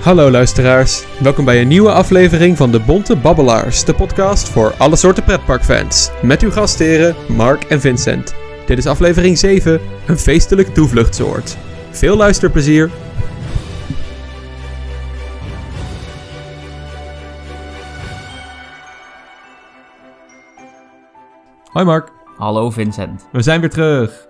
Hallo luisteraars, welkom bij een nieuwe aflevering van de Bonte Babbelaars, de podcast voor alle soorten pretparkfans. Met uw gastheren Mark en Vincent. Dit is aflevering 7, een feestelijk toevluchtsoord. Veel luisterplezier! Hoi Mark, Hallo Vincent. we zijn weer terug.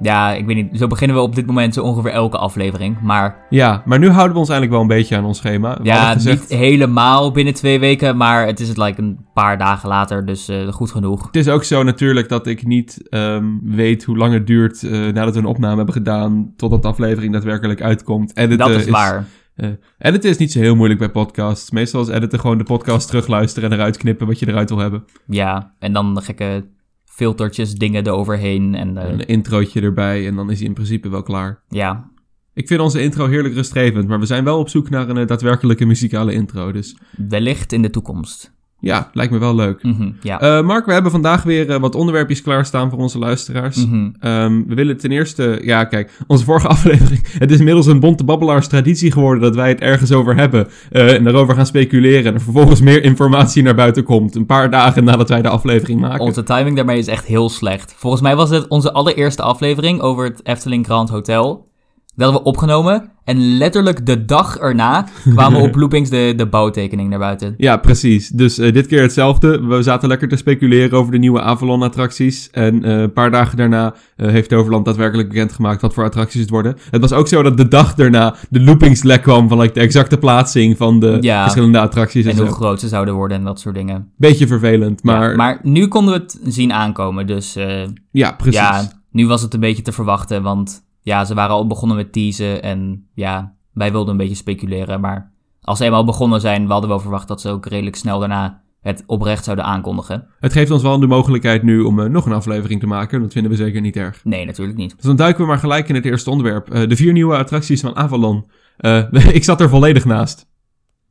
Ja, ik weet niet, zo beginnen we op dit moment zo ongeveer elke aflevering. Maar Ja, maar nu houden we ons eigenlijk wel een beetje aan ons schema. We ja, gezegd, niet helemaal binnen twee weken, maar het is het like een paar dagen later, dus eh, goed genoeg. Het is ook zo natuurlijk dat ik niet ehm, weet hoe lang het duurt eh, nadat we een opname hebben gedaan totdat de aflevering daadwerkelijk uitkomt. Editen Dat is waar. eh, editen is niet zo heel moeilijk bij podcasts. Meestal is editen gewoon de podcast terugluisteren en eruit knippen wat je eruit wil hebben. Ja, en dan de gekke filtertjes, dingen eroverheen. En eh, Een introotje erbij en dan is hij in principe wel klaar. ja, Ik vind onze intro heerlijk rustgevend, maar we zijn wel op zoek naar een eh, daadwerkelijke muzikale intro. Dus wellicht in de toekomst. Ja, lijkt me wel leuk. Mhm, ja. Eh, Mark, we hebben vandaag weer eh, wat onderwerpjes klaarstaan voor onze luisteraars. Mhm. Ehm, we willen ten eerste, ja kijk, onze vorige aflevering, het is inmiddels een bonte babbelaars traditie geworden dat wij het ergens over hebben eh, en daarover gaan speculeren en er vervolgens meer informatie naar buiten komt, een paar dagen nadat wij de aflevering maken. Onze timing daarmee is echt heel slecht. Volgens mij was het onze allereerste aflevering over het Efteling Grand Hotel. Dat we opgenomen. En letterlijk de dag erna kwamen op Loopings de, de bouwtekening naar buiten. Ja, precies. Dus eh, dit keer hetzelfde. We zaten lekker te speculeren over de nieuwe Avalon-attracties. En eh, een paar dagen daarna eh, heeft Overland daadwerkelijk bekendgemaakt wat voor attracties het worden. Het was ook zo dat de dag daarna de loopingslek kwam van like, de exacte plaatsing van de Ja. verschillende attracties. En, En zo. hoe groot ze zouden worden en dat soort dingen. Beetje vervelend, maar Ja, maar nu konden we het zien aankomen. Dus ja, precies. ja, nu was het een beetje te verwachten. Want ja, ze waren al begonnen met teasen. En ja, wij wilden een beetje speculeren. Maar als ze eenmaal begonnen zijn, we hadden wel verwacht dat ze ook redelijk snel daarna het oprecht zouden aankondigen. Het geeft ons wel de mogelijkheid nu om eh, nog een aflevering te maken. Dat vinden we zeker niet erg. Nee, natuurlijk niet. Dus dan duiken we maar gelijk in het eerste onderwerp. Eh, de vier nieuwe attracties van Avalon. Eh, ik zat er volledig naast.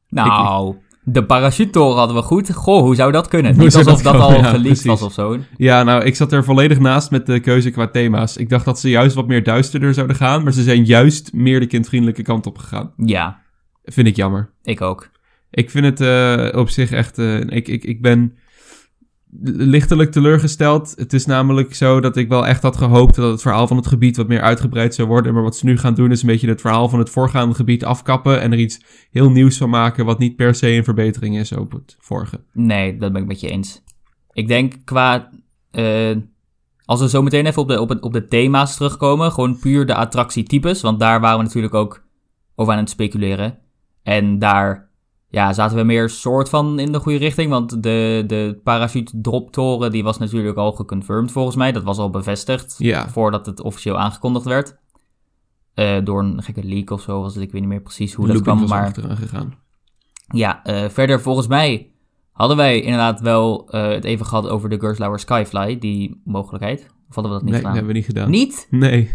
Nou, de parachutetoren hadden we goed. Goh, hoe zou dat kunnen? Hoe Niet alsof dat dat, al? Ja, geleakt was of zo. Ja, nou, ik zat er volledig naast met de keuze qua thema's. Ik dacht dat ze juist wat meer duisterder zouden gaan, maar ze zijn juist meer de kindvriendelijke kant op gegaan. Ja, Vind ik jammer. ik ook. Ik vind het eh, op zich echt. eh, ik, ik, ik ben lichtelijk teleurgesteld. Het is namelijk zo dat ik wel echt had gehoopt dat het verhaal van het gebied wat meer uitgebreid zou worden. Maar wat ze nu gaan doen is een beetje het verhaal van het voorgaande gebied afkappen en er iets heel nieuws van maken wat niet per se een verbetering is op het vorige. Nee, dat ben ik met je eens. Ik denk qua... eh, als we zo meteen even op de, op, het, op de thema's terugkomen, gewoon puur de attractietypes, want daar waren we natuurlijk ook over aan het speculeren. En daar ja, zaten we meer soort van in de goede richting, want de, de parachute droptoren die was natuurlijk al geconfirmed volgens mij. Dat was al bevestigd Ja. voordat het officieel aangekondigd werd. Eh, door een gekke leak of zo was het, ik weet niet meer precies hoe dat kwam, maar... gegaan. Ja, eh, verder volgens mij hadden wij inderdaad wel eh, het even gehad over de Gerstlauer Skyfly, die mogelijkheid. Of hadden we dat niet Nee, gedaan? hebben we niet gedaan. Niet? Nee.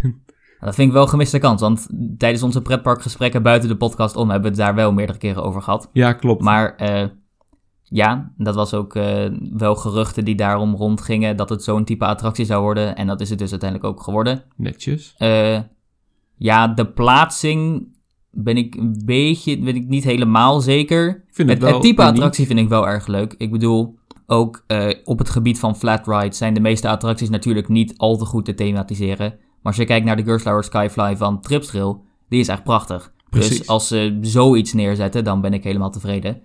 Dat vind ik wel een gemiste kans, want tijdens onze pretparkgesprekken buiten de podcast om hebben we het daar wel meerdere keren over gehad. Ja, klopt. Maar eh, ja, dat was ook eh, wel geruchten die daarom rondgingen dat het zo'n type attractie zou worden. En dat is het dus uiteindelijk ook geworden. Netjes. Eh, ja, de plaatsing ben ik een beetje, ben ik niet helemaal zeker. Vind het, Het, wel het type uniek. attractie vind ik wel erg leuk. Ik bedoel, ook op het gebied van flat rides zijn de meeste attracties natuurlijk niet al te goed te thematiseren. Maar als je kijkt naar de Gerstlauer Skyfly van Tripstrail, die is echt prachtig. Precies. Dus als ze zoiets neerzetten, dan ben ik helemaal tevreden.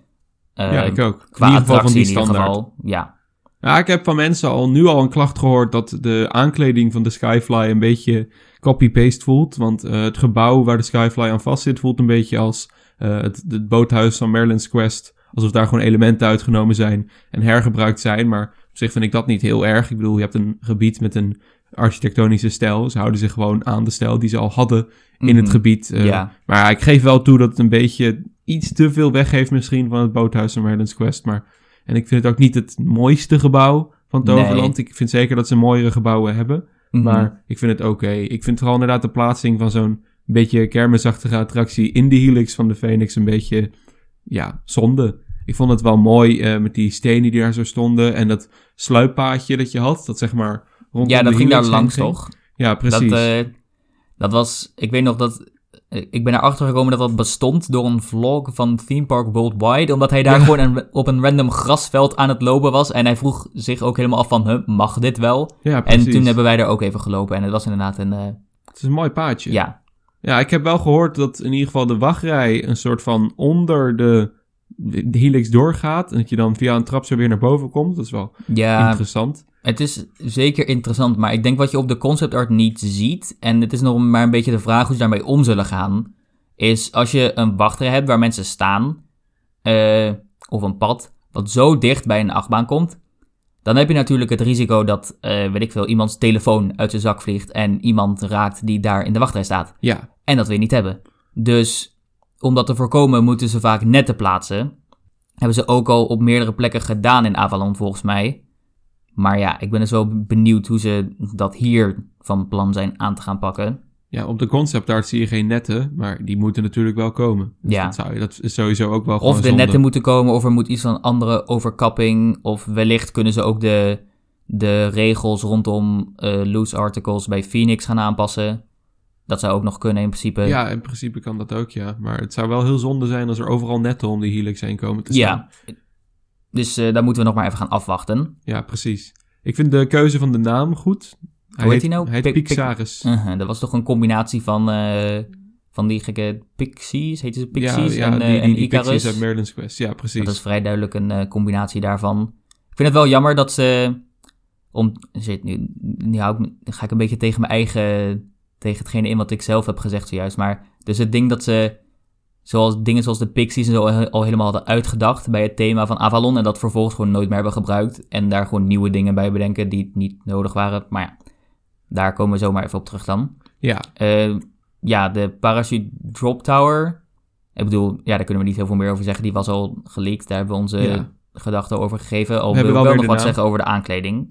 Ja, ik ook. Qua in ieder geval van die standaard. geval, ja. Ja, ik heb van mensen al nu al een klacht gehoord dat de aankleding van de Skyfly een beetje copy-paste voelt. Want eh, het gebouw waar de Skyfly aan vast zit voelt een beetje als eh, het, het boothuis van Merlin's Quest. Alsof daar gewoon elementen uitgenomen zijn en hergebruikt zijn. Maar op zich vind ik dat niet heel erg. Ik bedoel, je hebt een gebied met een architectonische stijl. Ze houden zich gewoon aan de stijl die ze al hadden in het Mhm. gebied. eh, Ja. Maar ik geef wel toe dat het een beetje iets te veel weggeeft misschien van het boothuis van Merlin's Quest. Maar, en ik vind het ook niet het mooiste gebouw van Toverland. Ik vind zeker dat ze mooiere gebouwen hebben. Mhm. Maar ik vind het oké. Ik vind vooral inderdaad de plaatsing van zo'n beetje kermisachtige attractie in de helix van de Phoenix een beetje, ja, zonde. Ik vond het wel mooi eh, met die stenen die daar zo stonden en dat sluippaadje dat je had, dat zeg maar ja, dat ging daar langs ging. toch? Ja, precies. Dat, eh, dat was, ik weet nog dat eh, ik ben erachter gekomen dat dat bestond door een vlog van Theme Park Worldwide. Omdat hij daar gewoon een- op een random grasveld aan het lopen was. En hij vroeg zich ook helemaal af van, mag dit wel? Ja, precies. En toen hebben wij daar ook even gelopen. En het was inderdaad een, eh, Het is een mooi paadje. ja, Ja, ik heb wel gehoord dat in ieder geval de wachtrij een soort van onder de, de helix doorgaat. En dat je dan via een trap zo weer naar boven komt. Dat is wel ja interessant. het is zeker interessant. Maar ik denk wat je op de concept art niet ziet. En het is nog maar een beetje de vraag hoe ze daarmee om zullen gaan. Is als je een wachtrij hebt waar mensen staan. eh, of een pad. Wat zo dicht bij een achtbaan komt. Dan heb je natuurlijk het risico dat, eh, weet ik veel, iemands telefoon uit zijn zak vliegt. En iemand raakt die daar in de wachtrij staat. Ja, En dat wil je niet hebben. Dus om dat te voorkomen moeten ze vaak netten plaatsen. Hebben ze ook al op meerdere plekken gedaan in Avalon volgens mij. Maar ja, ik ben dus wel benieuwd hoe ze dat hier van plan zijn aan te gaan pakken. ja, op de concept art zie je geen netten. Maar die moeten natuurlijk wel komen. Dus Ja. dat, zou je, dat is sowieso ook wel gewoon Of de zonde. netten moeten komen, of er moet iets van andere overkapping. Of wellicht kunnen ze ook de, de regels rondom eh, loose articles bij Phoenix gaan aanpassen. Dat zou ook nog kunnen in principe. Ja, in principe kan dat ook, ja. Maar het zou wel heel zonde zijn als er overal netten om die helix heen komen te staan. Ja. Dus eh, daar moeten we nog maar even gaan afwachten. Ja, precies. Ik vind de keuze van de naam goed. Hoe heet hij nou? Hij heet Pixaris. Uh-huh, dat was toch een combinatie van, eh, van die gekke Pixies, heten ze Pixies? ja, ja, en, eh, die, die, en die Icarus. Pixies uit Merlin's Quest. Ja, precies. dat is vrij duidelijk een eh, combinatie daarvan. Ik vind het wel jammer dat ze, om, zit nu, nu hou ik, me- ga ik een beetje tegen mijn eigen, tegen hetgene in wat ik zelf heb gezegd zojuist, maar dus het ding dat ze, zoals dingen zoals de Pixies en zo al, al helemaal hadden uitgedacht bij het thema van Avalon en dat vervolgens gewoon nooit meer hebben gebruikt en daar gewoon nieuwe dingen bij bedenken die niet nodig waren. Maar ja, daar komen we zomaar even op terug dan. Ja, Eh, ja, de Parachute Drop Tower. Ik bedoel, ja, daar kunnen we niet heel veel meer over zeggen. Die was al geleakt. Daar hebben we onze Ja. gedachten over gegeven. Al We wil wel nog wat naam. zeggen over de aankleding.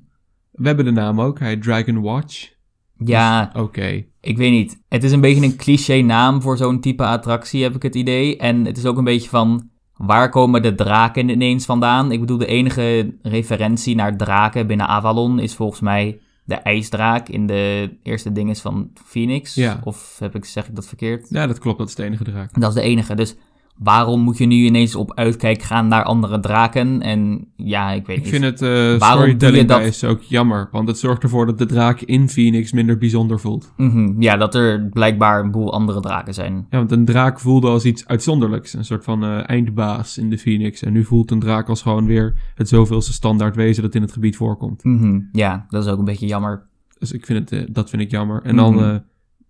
we hebben de naam ook. Hij Dragon Watch. Ja, Oké. Ik weet niet. Het is een beetje een cliché naam voor zo'n type attractie, heb ik het idee. En het is ook een beetje van... Waar komen de draken ineens vandaan? Ik bedoel, de enige referentie naar draken binnen Avalon is volgens mij de ijsdraak in de eerste dinges van Phoenix. Ja. Of heb ik, zeg ik dat verkeerd? Ja, dat klopt. Dat is de enige draak. Dat is de enige. Dus waarom moet je nu ineens op uitkijk gaan naar andere draken? En ja, ik weet Ik niet. vind het je storytelling dat? is ook jammer. Want het zorgt ervoor dat de draak in Phoenix minder bijzonder voelt. Mhm, Ja, dat er blijkbaar een boel andere draken zijn. Ja, want een draak voelde als iets uitzonderlijks. Een soort van eh, eindbaas in de Phoenix. En nu voelt een draak als gewoon weer het zoveelste standaard wezen dat in het gebied voorkomt. Mhm, Ja, dat is ook een beetje jammer. Dus ik vind het, eh, dat vind ik jammer. En dan, Mhm.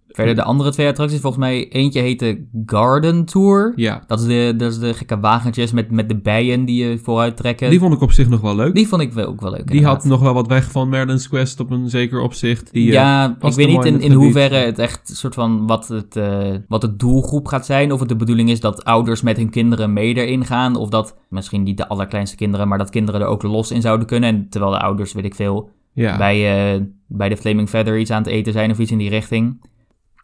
Verder, de andere twee attracties, volgens mij, eentje heet de Garden Tour. ja, Dat is de, dat is de gekke wagentjes met, met de bijen die je vooruit trekken. die vond ik op zich nog wel leuk. Die vond ik wel, ook wel leuk. Die inderdaad. had nog wel wat weg van Merlin's Quest op een zeker opzicht. Die, eh, ja, ik weet niet in, in hoeverre het echt soort van wat het, eh, wat het doelgroep gaat zijn. Of het de bedoeling is dat ouders met hun kinderen mee erin gaan. Of dat misschien niet de allerkleinste kinderen, maar dat kinderen er ook los in zouden kunnen. En terwijl de ouders, weet ik veel, ja. bij, eh, bij de Flaming Feather iets aan het eten zijn of iets in die richting.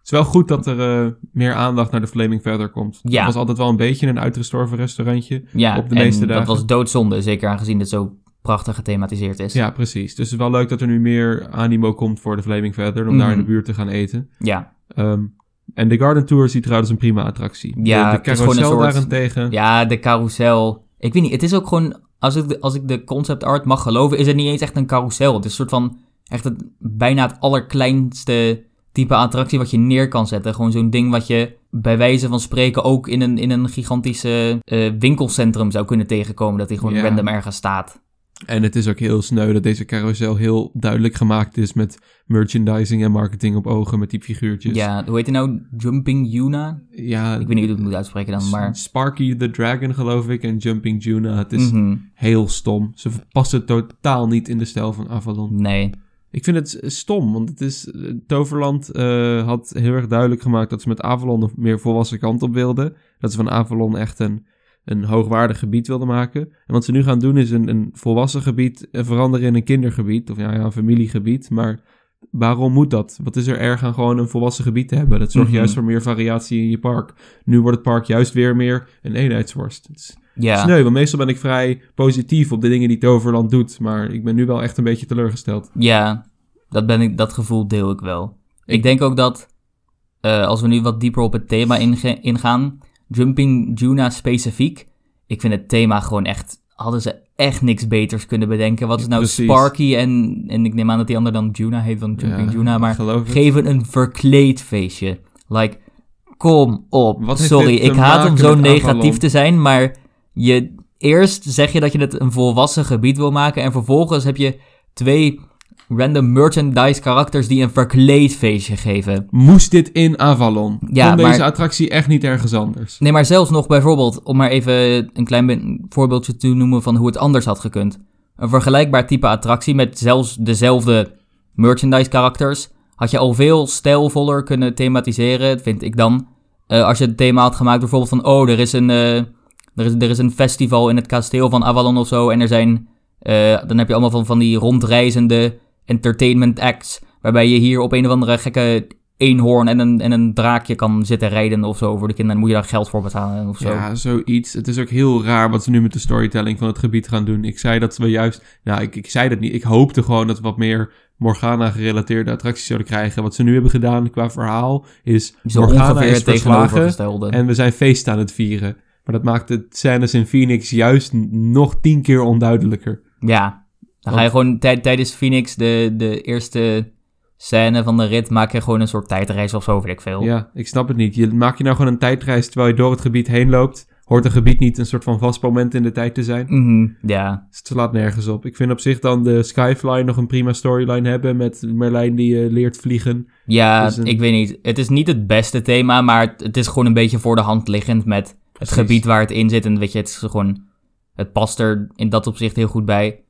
Het is wel goed dat er eh, meer aandacht naar de Flaming Feather komt. Ja. Het was altijd wel een beetje een uitgestorven restaurantje. Ja, Op de en meeste dat was doodzonde, zeker aangezien het zo prachtig gethematiseerd is. Ja, precies. Dus het is wel leuk dat er nu meer animo komt voor de Flaming Feather. Om daar in de Mhm. buurt te gaan eten. Ja, Ehm, en de Garden Tour ziet eruit als een prima attractie. Ja, de, de carousel soort- daarentegen. Ja, de carousel. Ik weet niet, het is ook gewoon... Als ik, de, als ik de concept art mag geloven, is het niet eens echt een carousel. Het is een soort van... Echt het, bijna het allerkleinste type attractie wat je neer kan zetten. Gewoon zo'n ding wat je bij wijze van spreken ook in een, in een gigantische eh, winkelcentrum zou kunnen tegenkomen. Dat die gewoon Ja. random ergens staat. En het is ook heel sneu dat deze carousel heel duidelijk gemaakt is met merchandising en marketing op ogen met die figuurtjes. Ja, hoe heet die nou? Jumping Yuna? ja Ik weet niet hoe ik het moet uitspreken dan, maar... Sparky the Dragon geloof ik en Jumping Juna. Het is Mhm. heel stom. Ze passen totaal niet in de stijl van Avalon. Nee. Ik vind het stom, want het is... eh, Toverland eh, had heel erg duidelijk gemaakt dat ze met Avalon een meer volwassen kant op wilden. Dat ze van Avalon echt een, een hoogwaardig gebied wilden maken. En wat ze nu gaan doen is een, een volwassen gebied eh, veranderen in een kindergebied. Of ja, ja, een familiegebied. Maar waarom moet dat? Wat is er erg aan gewoon een volwassen gebied te hebben? Dat zorgt Mhm. juist voor meer variatie in je park. Nu wordt het park juist weer meer een eenheidsworst. Het is Ja. sneu, want meestal ben ik vrij positief op de dingen die Toverland doet. Maar ik ben nu wel echt een beetje teleurgesteld. Ja, dat, ben ik, dat gevoel deel ik wel. Ik, Ik- denk ook dat eh, als we nu wat dieper op het thema ingaan. Jumping Juna specifiek. Ik vind het thema gewoon echt... Hadden ze echt niks beters kunnen bedenken. Wat is nou Precies. Sparky en, en ik neem aan dat die ander dan Juna heet, dan Jumping Ja, Juna. Maar het. geven een verkleed feestje. Like, kom op. Wat Sorry, ik haat om zo negatief Avalon? te zijn, maar je... Eerst zeg je dat je het een volwassen gebied wil maken en vervolgens heb je twee random merchandise karakters die een verkleed feestje geven. Moest dit in Avalon? Ja, Kon deze maar- attractie echt niet ergens anders? Nee, maar zelfs nog bijvoorbeeld, om maar even een klein be- voorbeeldje te noemen van hoe het anders had gekund. Een vergelijkbaar type attractie met zelfs dezelfde merchandise karakters had je al veel stijlvoller kunnen thematiseren, vind ik dan. Eh, als je het thema had gemaakt bijvoorbeeld van, oh, er is een, eh, er is, er is een festival in het kasteel van Avalon of zo en er zijn, eh, dan heb je allemaal van, van die rondreizende entertainment acts, waarbij je hier op een of andere gekke eenhoorn en een, en een draakje kan zitten rijden of zo voor de kinderen. Dan moet je daar geld voor betalen of zo. Ja, zoiets. Het is ook heel raar wat ze nu met de storytelling van het gebied gaan doen. Ik zei dat we juist... Nou, ik, ik zei dat niet. Ik hoopte gewoon dat we wat meer Morgana-gerelateerde attracties zouden krijgen. Wat ze nu hebben gedaan qua verhaal is... Zo Morgana is verslagen en we zijn feest aan het vieren. Maar dat maakt de scènes in Phoenix juist nog tien keer onduidelijker. Ja, dan ga je gewoon tij- tijdens Phoenix de, de eerste scène van de rit maak je gewoon een soort tijdreis of zo, weet ik veel. Ja, ik snap het niet. Je, maak je nou gewoon een tijdreis terwijl je door het gebied heen loopt? Hoort een gebied niet een soort van vast moment in de tijd te zijn? Mhm, ja. Het slaat nergens op. Ik vind op zich dan de Skyfly nog een prima storyline hebben met Merlijn die eh, leert vliegen. Ja, een- ik weet niet. Het is niet het beste thema, maar het, het is gewoon een beetje voor de hand liggend met het gebied waar het in zit. En weet je, het is gewoon, het past er in dat opzicht heel goed bij.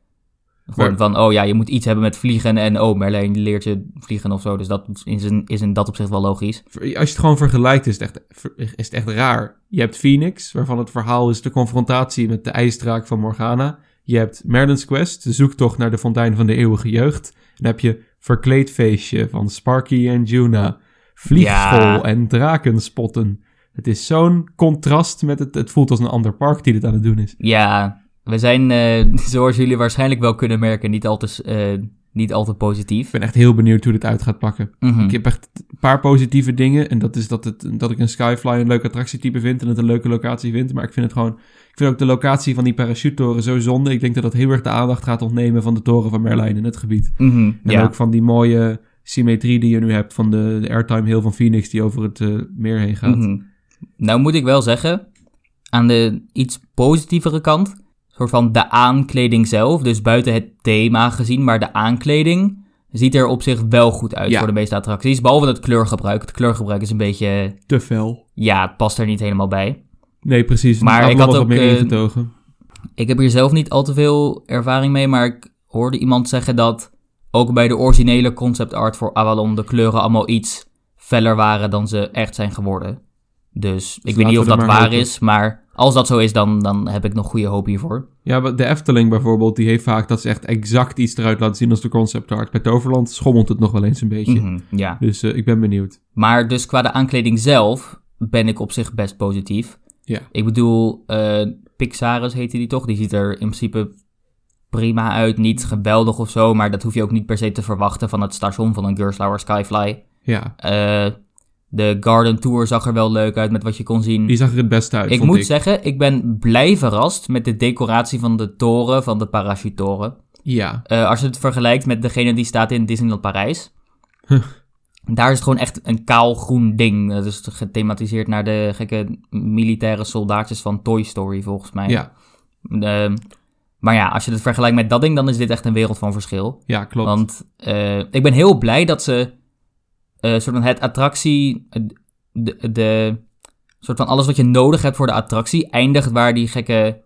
Gewoon Maar- van, oh ja, je moet iets hebben met vliegen en oh, Merlijn leert je vliegen of zo. Dus dat is in, is in dat opzicht wel logisch. Als je het gewoon vergelijkt is het, echt, is het echt raar. Je hebt Phoenix, waarvan het verhaal is de confrontatie met de ijsdraak van Morgana. Je hebt Merlin's Quest, de zoektocht naar de fontein van de eeuwige jeugd. Dan heb je Verkleedfeestje van Sparky en Juna. Vliegschool Ja. en drakenspotten. Het is zo'n contrast met het... Het voelt als een ander park die dit aan het doen is. Ja, we zijn, eh, zoals jullie waarschijnlijk wel kunnen merken, niet al te, eh, niet al te positief. Ik ben echt heel benieuwd hoe dit uit gaat pakken. Mhm. Ik heb echt een paar positieve dingen. En dat is dat, het, dat ik een Skyfly een leuk attractietype vind. En het een leuke locatie vind. Maar ik vind het gewoon... Ik vind ook de locatie van die parachutetoren zo zonde. Ik denk dat dat heel erg de aandacht gaat ontnemen van de toren van Merlijn in het gebied. Mhm, En ja. ook van die mooie symmetrie die je nu hebt van de, de airtime hill van Phoenix die over het eh, meer heen gaat. Mhm. Nou moet ik wel zeggen, aan de iets positievere kant, soort van de aankleding zelf, dus buiten het thema gezien, maar de aankleding ziet er op zich wel goed uit Ja. voor de meeste attracties. Behalve het kleurgebruik. Het kleurgebruik is een beetje, Te fel. ja, het past er niet helemaal bij. Nee, precies. Maar ik had ook, meer eh, ingetogen. Ik heb hier zelf niet al te veel ervaring mee, maar ik hoorde iemand zeggen dat ook bij de originele concept art voor Avalon de kleuren allemaal iets feller waren dan ze echt zijn geworden. Dus ik weet laten niet of dat waar hopen. is, maar als dat zo is, dan, dan heb ik nog goede hoop hiervoor. Ja, de Efteling bijvoorbeeld, die heeft vaak dat ze echt exact iets eruit laten zien als de concept art. Bij Toverland schommelt het nog wel eens een beetje. Mhm, ja. Dus eh, ik ben benieuwd. Maar dus qua de aankleding zelf ben ik op zich best positief. Ja. Ik bedoel, eh Pixaris heette die toch? Die ziet er in principe prima uit. Niet geweldig of zo, maar dat hoef je ook niet per se te verwachten van het station van een Gerstlauer Skyfly. Ja, Eh, de Garden Tour zag er wel leuk uit met wat je kon zien. die zag er het beste uit, ik moet ik. zeggen, ik ben blij verrast met de decoratie van de toren, van de parachutetoren. Ja, Eh, als je het vergelijkt met degene die staat in Disneyland Parijs. Huh. Daar is het gewoon echt een kaal groen ding. Dat is gethematiseerd naar de gekke militaire soldaatjes van Toy Story, volgens mij. ja, Ehm, maar ja, als je het vergelijkt met dat ding, dan is dit echt een wereld van verschil. ja, klopt. Want eh, ik ben heel blij dat ze eh, soort van het attractie, de, de soort van alles wat je nodig hebt voor de attractie, eindigt waar die gekke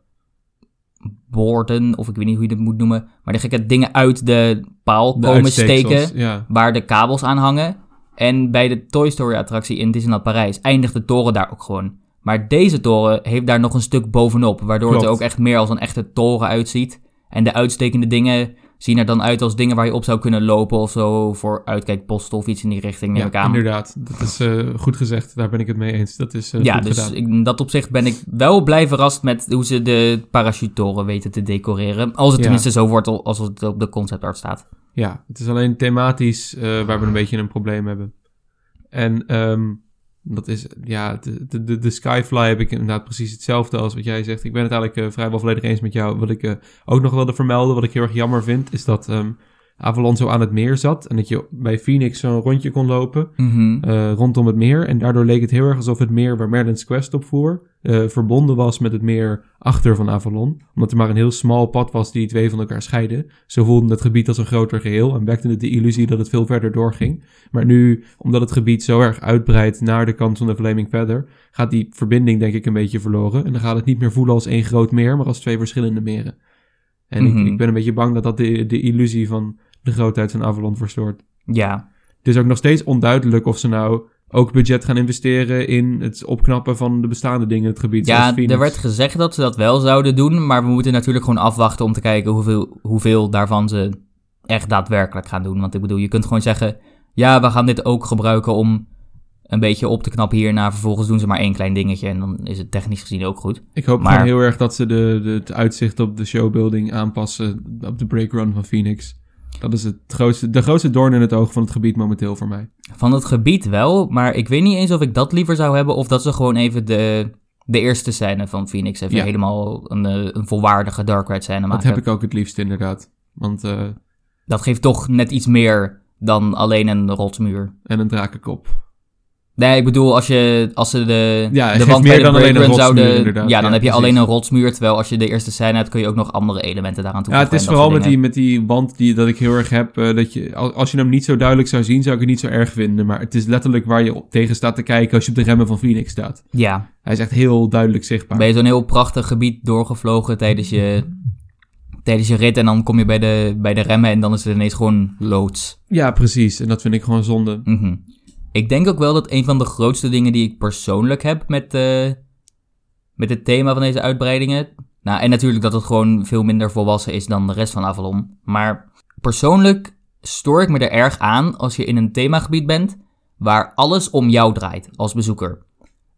borden, of ik weet niet hoe je dat moet noemen, maar die gekke dingen uit de paal De komen steken, Ja, waar de kabels aan hangen. En bij de Toy Story attractie in Disneyland Parijs eindigt de toren daar ook gewoon. Maar deze toren heeft daar nog een stuk bovenop, waardoor het er ook echt meer als een echte toren uitziet. En de uitstekende dingen zien er dan uit als dingen waar je op zou kunnen lopen of zo, voor uitkijkposten of iets in die richting, neem ja ik aan. inderdaad. Dat is eh, goed gezegd. Daar ben ik het mee eens. Dat is eh, ja, dus gedaan. in dat opzicht ben ik wel blij verrast met hoe ze de parachutetoren weten te decoreren. Als het Ja. tenminste zo wordt al- als het op de concept art staat. Ja, het is alleen thematisch eh, waar we een beetje een probleem hebben. En ehm, dat is, ja, de, de, de, Skyfly heb ik inderdaad precies hetzelfde als wat jij zegt. Ik ben het eigenlijk eh, vrijwel volledig eens met jou. Wat ik eh, ook nog wilde vermelden, wat ik heel erg jammer vind, is dat ehm, Avalon zo aan het meer zat. En dat je bij Phoenix zo'n rondje kon lopen Mhm. eh, rondom het meer. En daardoor leek het heel erg alsof het meer waar Merlin's Quest op voer, eh, verbonden was met het meer achter van Avalon. Omdat er maar een heel smal pad was die twee van elkaar scheiden. Zo voelde het gebied als een groter geheel en wekte het de illusie dat het veel verder doorging. Maar nu, omdat het gebied zo erg uitbreidt naar de kant van de Flaming Feather, gaat die verbinding denk ik een beetje verloren. En dan gaat het niet meer voelen als één groot meer, maar als twee verschillende meren. En Mhm. ik, ik ben een beetje bang dat dat de, de illusie van de grootheid van Avalon verstoort. Ja, Het is ook nog steeds onduidelijk of ze nou ook budget gaan investeren in het opknappen van de bestaande dingen in het gebied. ja er werd gezegd dat ze dat wel zouden doen, maar we moeten natuurlijk gewoon afwachten om te kijken hoeveel, hoeveel daarvan ze echt daadwerkelijk gaan doen. Want ik bedoel, je kunt gewoon zeggen, ja, we gaan dit ook gebruiken om een beetje op te knappen hierna. Vervolgens doen ze maar één klein dingetje en dan is het technisch gezien ook goed. Ik hoop Maar- gewoon heel erg dat ze de, de, het uitzicht op de showbuilding aanpassen op de breakrun van Phoenix. Dat is het grootste, de grootste doorn in het oog van het gebied momenteel voor mij. Van het gebied wel, maar ik weet niet eens of ik dat liever zou hebben of dat ze gewoon even de, de eerste scène van Phoenix even Ja. helemaal een, eh, een volwaardige Dark Ride scène Dat maken. heb ik ook het liefst inderdaad. Want, eh, Dat geeft toch net iets meer dan alleen een rotsmuur. en een drakenkop. Nee, ik bedoel, als, je, als ze de, Ja, de wand meer bij de dan alleen een breakrun rotsmuur, zouden... inderdaad. Ja, dan Ja, heb je precies. alleen een rotsmuur. Terwijl als je de eerste scène hebt, kun je ook nog andere elementen daaraan Ja, toevoegen. het is vooral met die, met die wand die, dat ik heel erg heb. eh, dat je, al- als je hem niet zo duidelijk zou zien, zou ik het niet zo erg vinden. Maar het is letterlijk waar je op tegen staat te kijken als je op de remmen van Phoenix staat. Ja, Hij is echt heel duidelijk zichtbaar. ben je zo'n heel prachtig gebied doorgevlogen tijdens je, tijdens je rit. En dan kom je bij de, bij de remmen en dan is het ineens gewoon loods. Ja, precies. En dat vind ik gewoon zonde. Mhm. Ik denk ook wel dat een van de grootste dingen die ik persoonlijk heb met, eh, met het thema van deze uitbreidingen. Nou, en natuurlijk dat het gewoon veel minder volwassen is dan de rest van Avalon. Maar persoonlijk stoor ik me er erg aan als je in een themagebied bent waar alles om jou draait als bezoeker.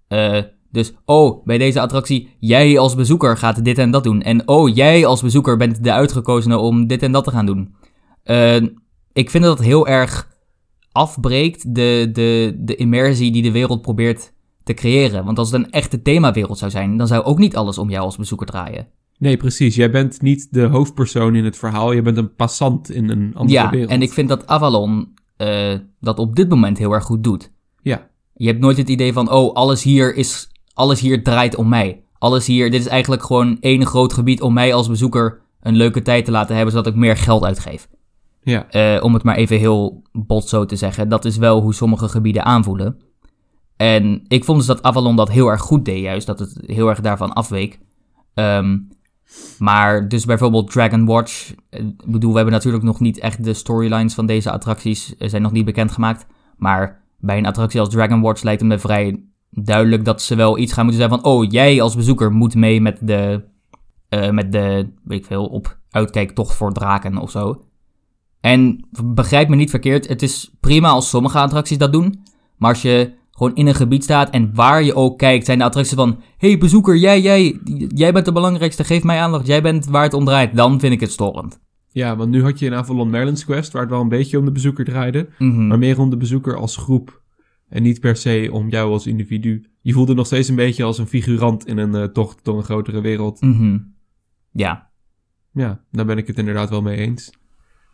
Eh, dus, oh, bij deze attractie, jij als bezoeker gaat dit en dat doen. En oh, jij als bezoeker bent de uitgekozene om dit en dat te gaan doen. Eh, ik vind dat heel erg afbreekt de, de, de immersie die de wereld probeert te creëren. Want als het een echte themawereld zou zijn, dan zou ook niet alles om jou als bezoeker draaien. Nee, precies. Jij bent niet de hoofdpersoon in het verhaal. Je bent een passant in een andere ja, wereld. en ik vind dat Avalon eh, dat op dit moment heel erg goed doet. Ja, Je hebt nooit het idee van, oh, alles hier, is, alles hier draait om mij. Alles hier, dit is eigenlijk gewoon één groot gebied om mij als bezoeker een leuke tijd te laten hebben, zodat ik meer geld uitgeef. Ja. Eh, om het maar even heel bot zo te zeggen. Dat is wel hoe sommige gebieden aanvoelen. En ik vond dus dat Avalon dat heel erg goed deed, juist. Dat het heel erg daarvan afweek. Ehm, maar dus bijvoorbeeld Dragon Watch. eh, Ik bedoel, we hebben natuurlijk nog niet echt de storylines van deze attracties. eh, zijn nog niet bekendgemaakt. Maar bij een attractie als Dragon Watch lijkt het me vrij duidelijk dat ze wel iets gaan moeten zeggen van... Oh, jij als bezoeker moet mee met de... met de, weet ik veel, op uitkijk toch voor draken of zo. En begrijp me niet verkeerd, het is prima als sommige attracties dat doen. Maar als je gewoon in een gebied staat en waar je ook kijkt, zijn de attracties van... hey, bezoeker, jij, jij, jij bent de belangrijkste, geef mij aandacht, jij bent waar het om draait. Dan vind ik het storend. ja, want nu had je in Avalon Merlin's Quest, waar het wel een beetje om de bezoeker draaide. Mhm. Maar meer om de bezoeker als groep. En niet per se om jou als individu. Je voelde nog steeds een beetje als een figurant in een eh, tocht door een grotere wereld. Mhm. Ja, Ja, daar ben ik het inderdaad wel mee eens.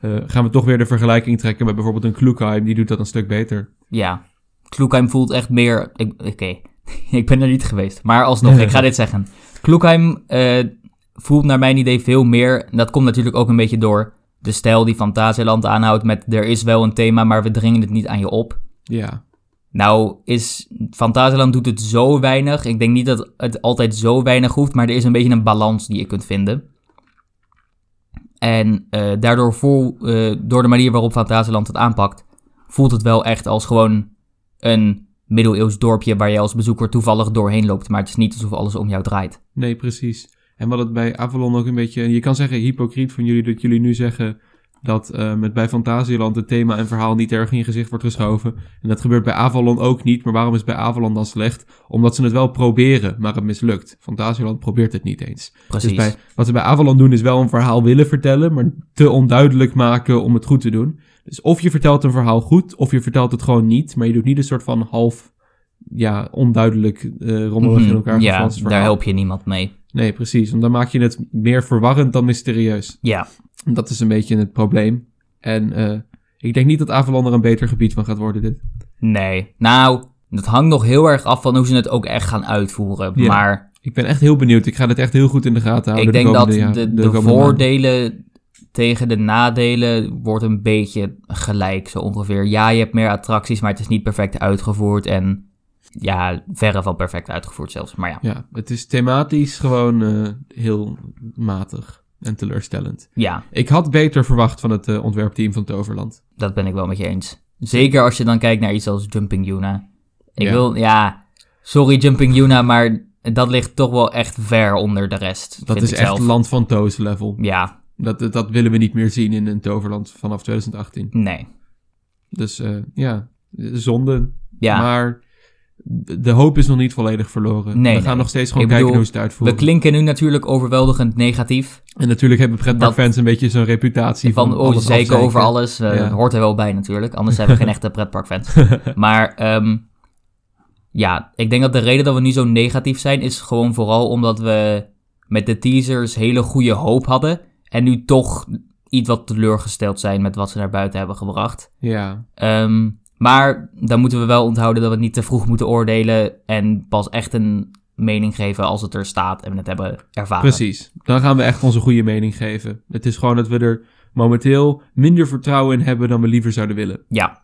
Eh, gaan we toch weer de vergelijking trekken met bijvoorbeeld een Kloekheim, die doet dat een stuk beter. ja. Kloekheim voelt echt meer... Oké, ik ben er niet geweest. Maar alsnog, ik ga dit zeggen. Kloekheim eh, voelt naar mijn idee veel meer... En dat komt natuurlijk ook een beetje door de stijl die Fantasieland aanhoudt... met er is wel een thema, maar we dringen het niet aan je op. Ja, Nou, is Fantasieland doet het zo weinig. Ik denk niet dat het altijd zo weinig hoeft, maar er is een beetje een balans die je kunt vinden. En eh, daardoor voel, eh, door de manier waarop Fantasieland het aanpakt, voelt het wel echt als gewoon een middeleeuws dorpje waar je als bezoeker toevallig doorheen loopt. Maar het is niet alsof alles om jou draait. nee, precies. En wat het bij Avalon ook een beetje... Je kan zeggen hypocriet van jullie dat jullie nu zeggen... dat eh, met bij Fantasieland het thema en verhaal niet erg in je gezicht wordt geschoven. En dat gebeurt bij Avalon ook niet. Maar waarom is bij Avalon dan slecht? Omdat ze het wel proberen, maar het mislukt. Fantasieland probeert het niet eens. Precies. Dus bij, wat ze bij Avalon doen is wel een verhaal willen vertellen, maar te onduidelijk maken om het goed te doen. Dus of je vertelt een verhaal goed, of je vertelt het gewoon niet. Maar je doet niet een soort van half, ja, onduidelijk, eh rommelig in Mhm. elkaar Ja, daar help je niemand mee. Nee, precies. Want dan maak je het meer verwarrend dan mysterieus. Ja, Dat is een beetje het probleem. En eh, ik denk niet dat Avalon er een beter gebied van gaat worden, dit. nee. Nou, dat hangt nog heel erg af van hoe ze het ook echt gaan uitvoeren. Ja. Maar Ik ben echt heel benieuwd. Ik ga dit echt heel goed in de gaten houden. ik denk de dat ja, de, de, komende maanden. voordelen tegen de nadelen wordt een beetje gelijk zo ongeveer. Ja, je hebt meer attracties, maar het is niet perfect uitgevoerd. En ja, verre van perfect uitgevoerd zelfs. Maar ja, Ja, het is thematisch gewoon eh, heel matig en teleurstellend. ja Ik had beter verwacht van het eh, ontwerpteam van Toverland. dat ben ik wel met je eens. Zeker als je dan kijkt naar iets als Jumping Yuna. Ik Ja. wil, ja, sorry Jumping Yuna, maar dat ligt toch wel echt ver onder de rest. Dat is echt zelf. land van Toos level. Ja, Dat, dat, dat willen we niet meer zien in een Toverland vanaf 2018. nee. Dus eh, ja, zonde. Ja, Maar de hoop is nog niet volledig verloren. Nee, we gaan nee. nog steeds gewoon kijken hoe ze het we uitvoeren. klinken nu natuurlijk overweldigend negatief. En natuurlijk hebben pretparkfans een beetje zo'n reputatie van, Van, oh, zeker over alles. eh, Ja. Dat hoort er wel bij natuurlijk. Anders hebben we geen echte pretparkfans. Maar ehm, ja, ik denk dat de reden dat we nu zo negatief zijn... is gewoon vooral omdat we met de teasers hele goede hoop hadden... en nu toch iets wat teleurgesteld zijn met wat ze naar buiten hebben gebracht. Ja, Ehm, maar dan moeten we wel onthouden dat we niet te vroeg moeten oordelen... en pas echt een mening geven als het er staat en we het hebben ervaren. precies. Dan gaan we echt onze goede mening geven. Het is gewoon dat we er momenteel minder vertrouwen in hebben dan we liever zouden willen. Ja,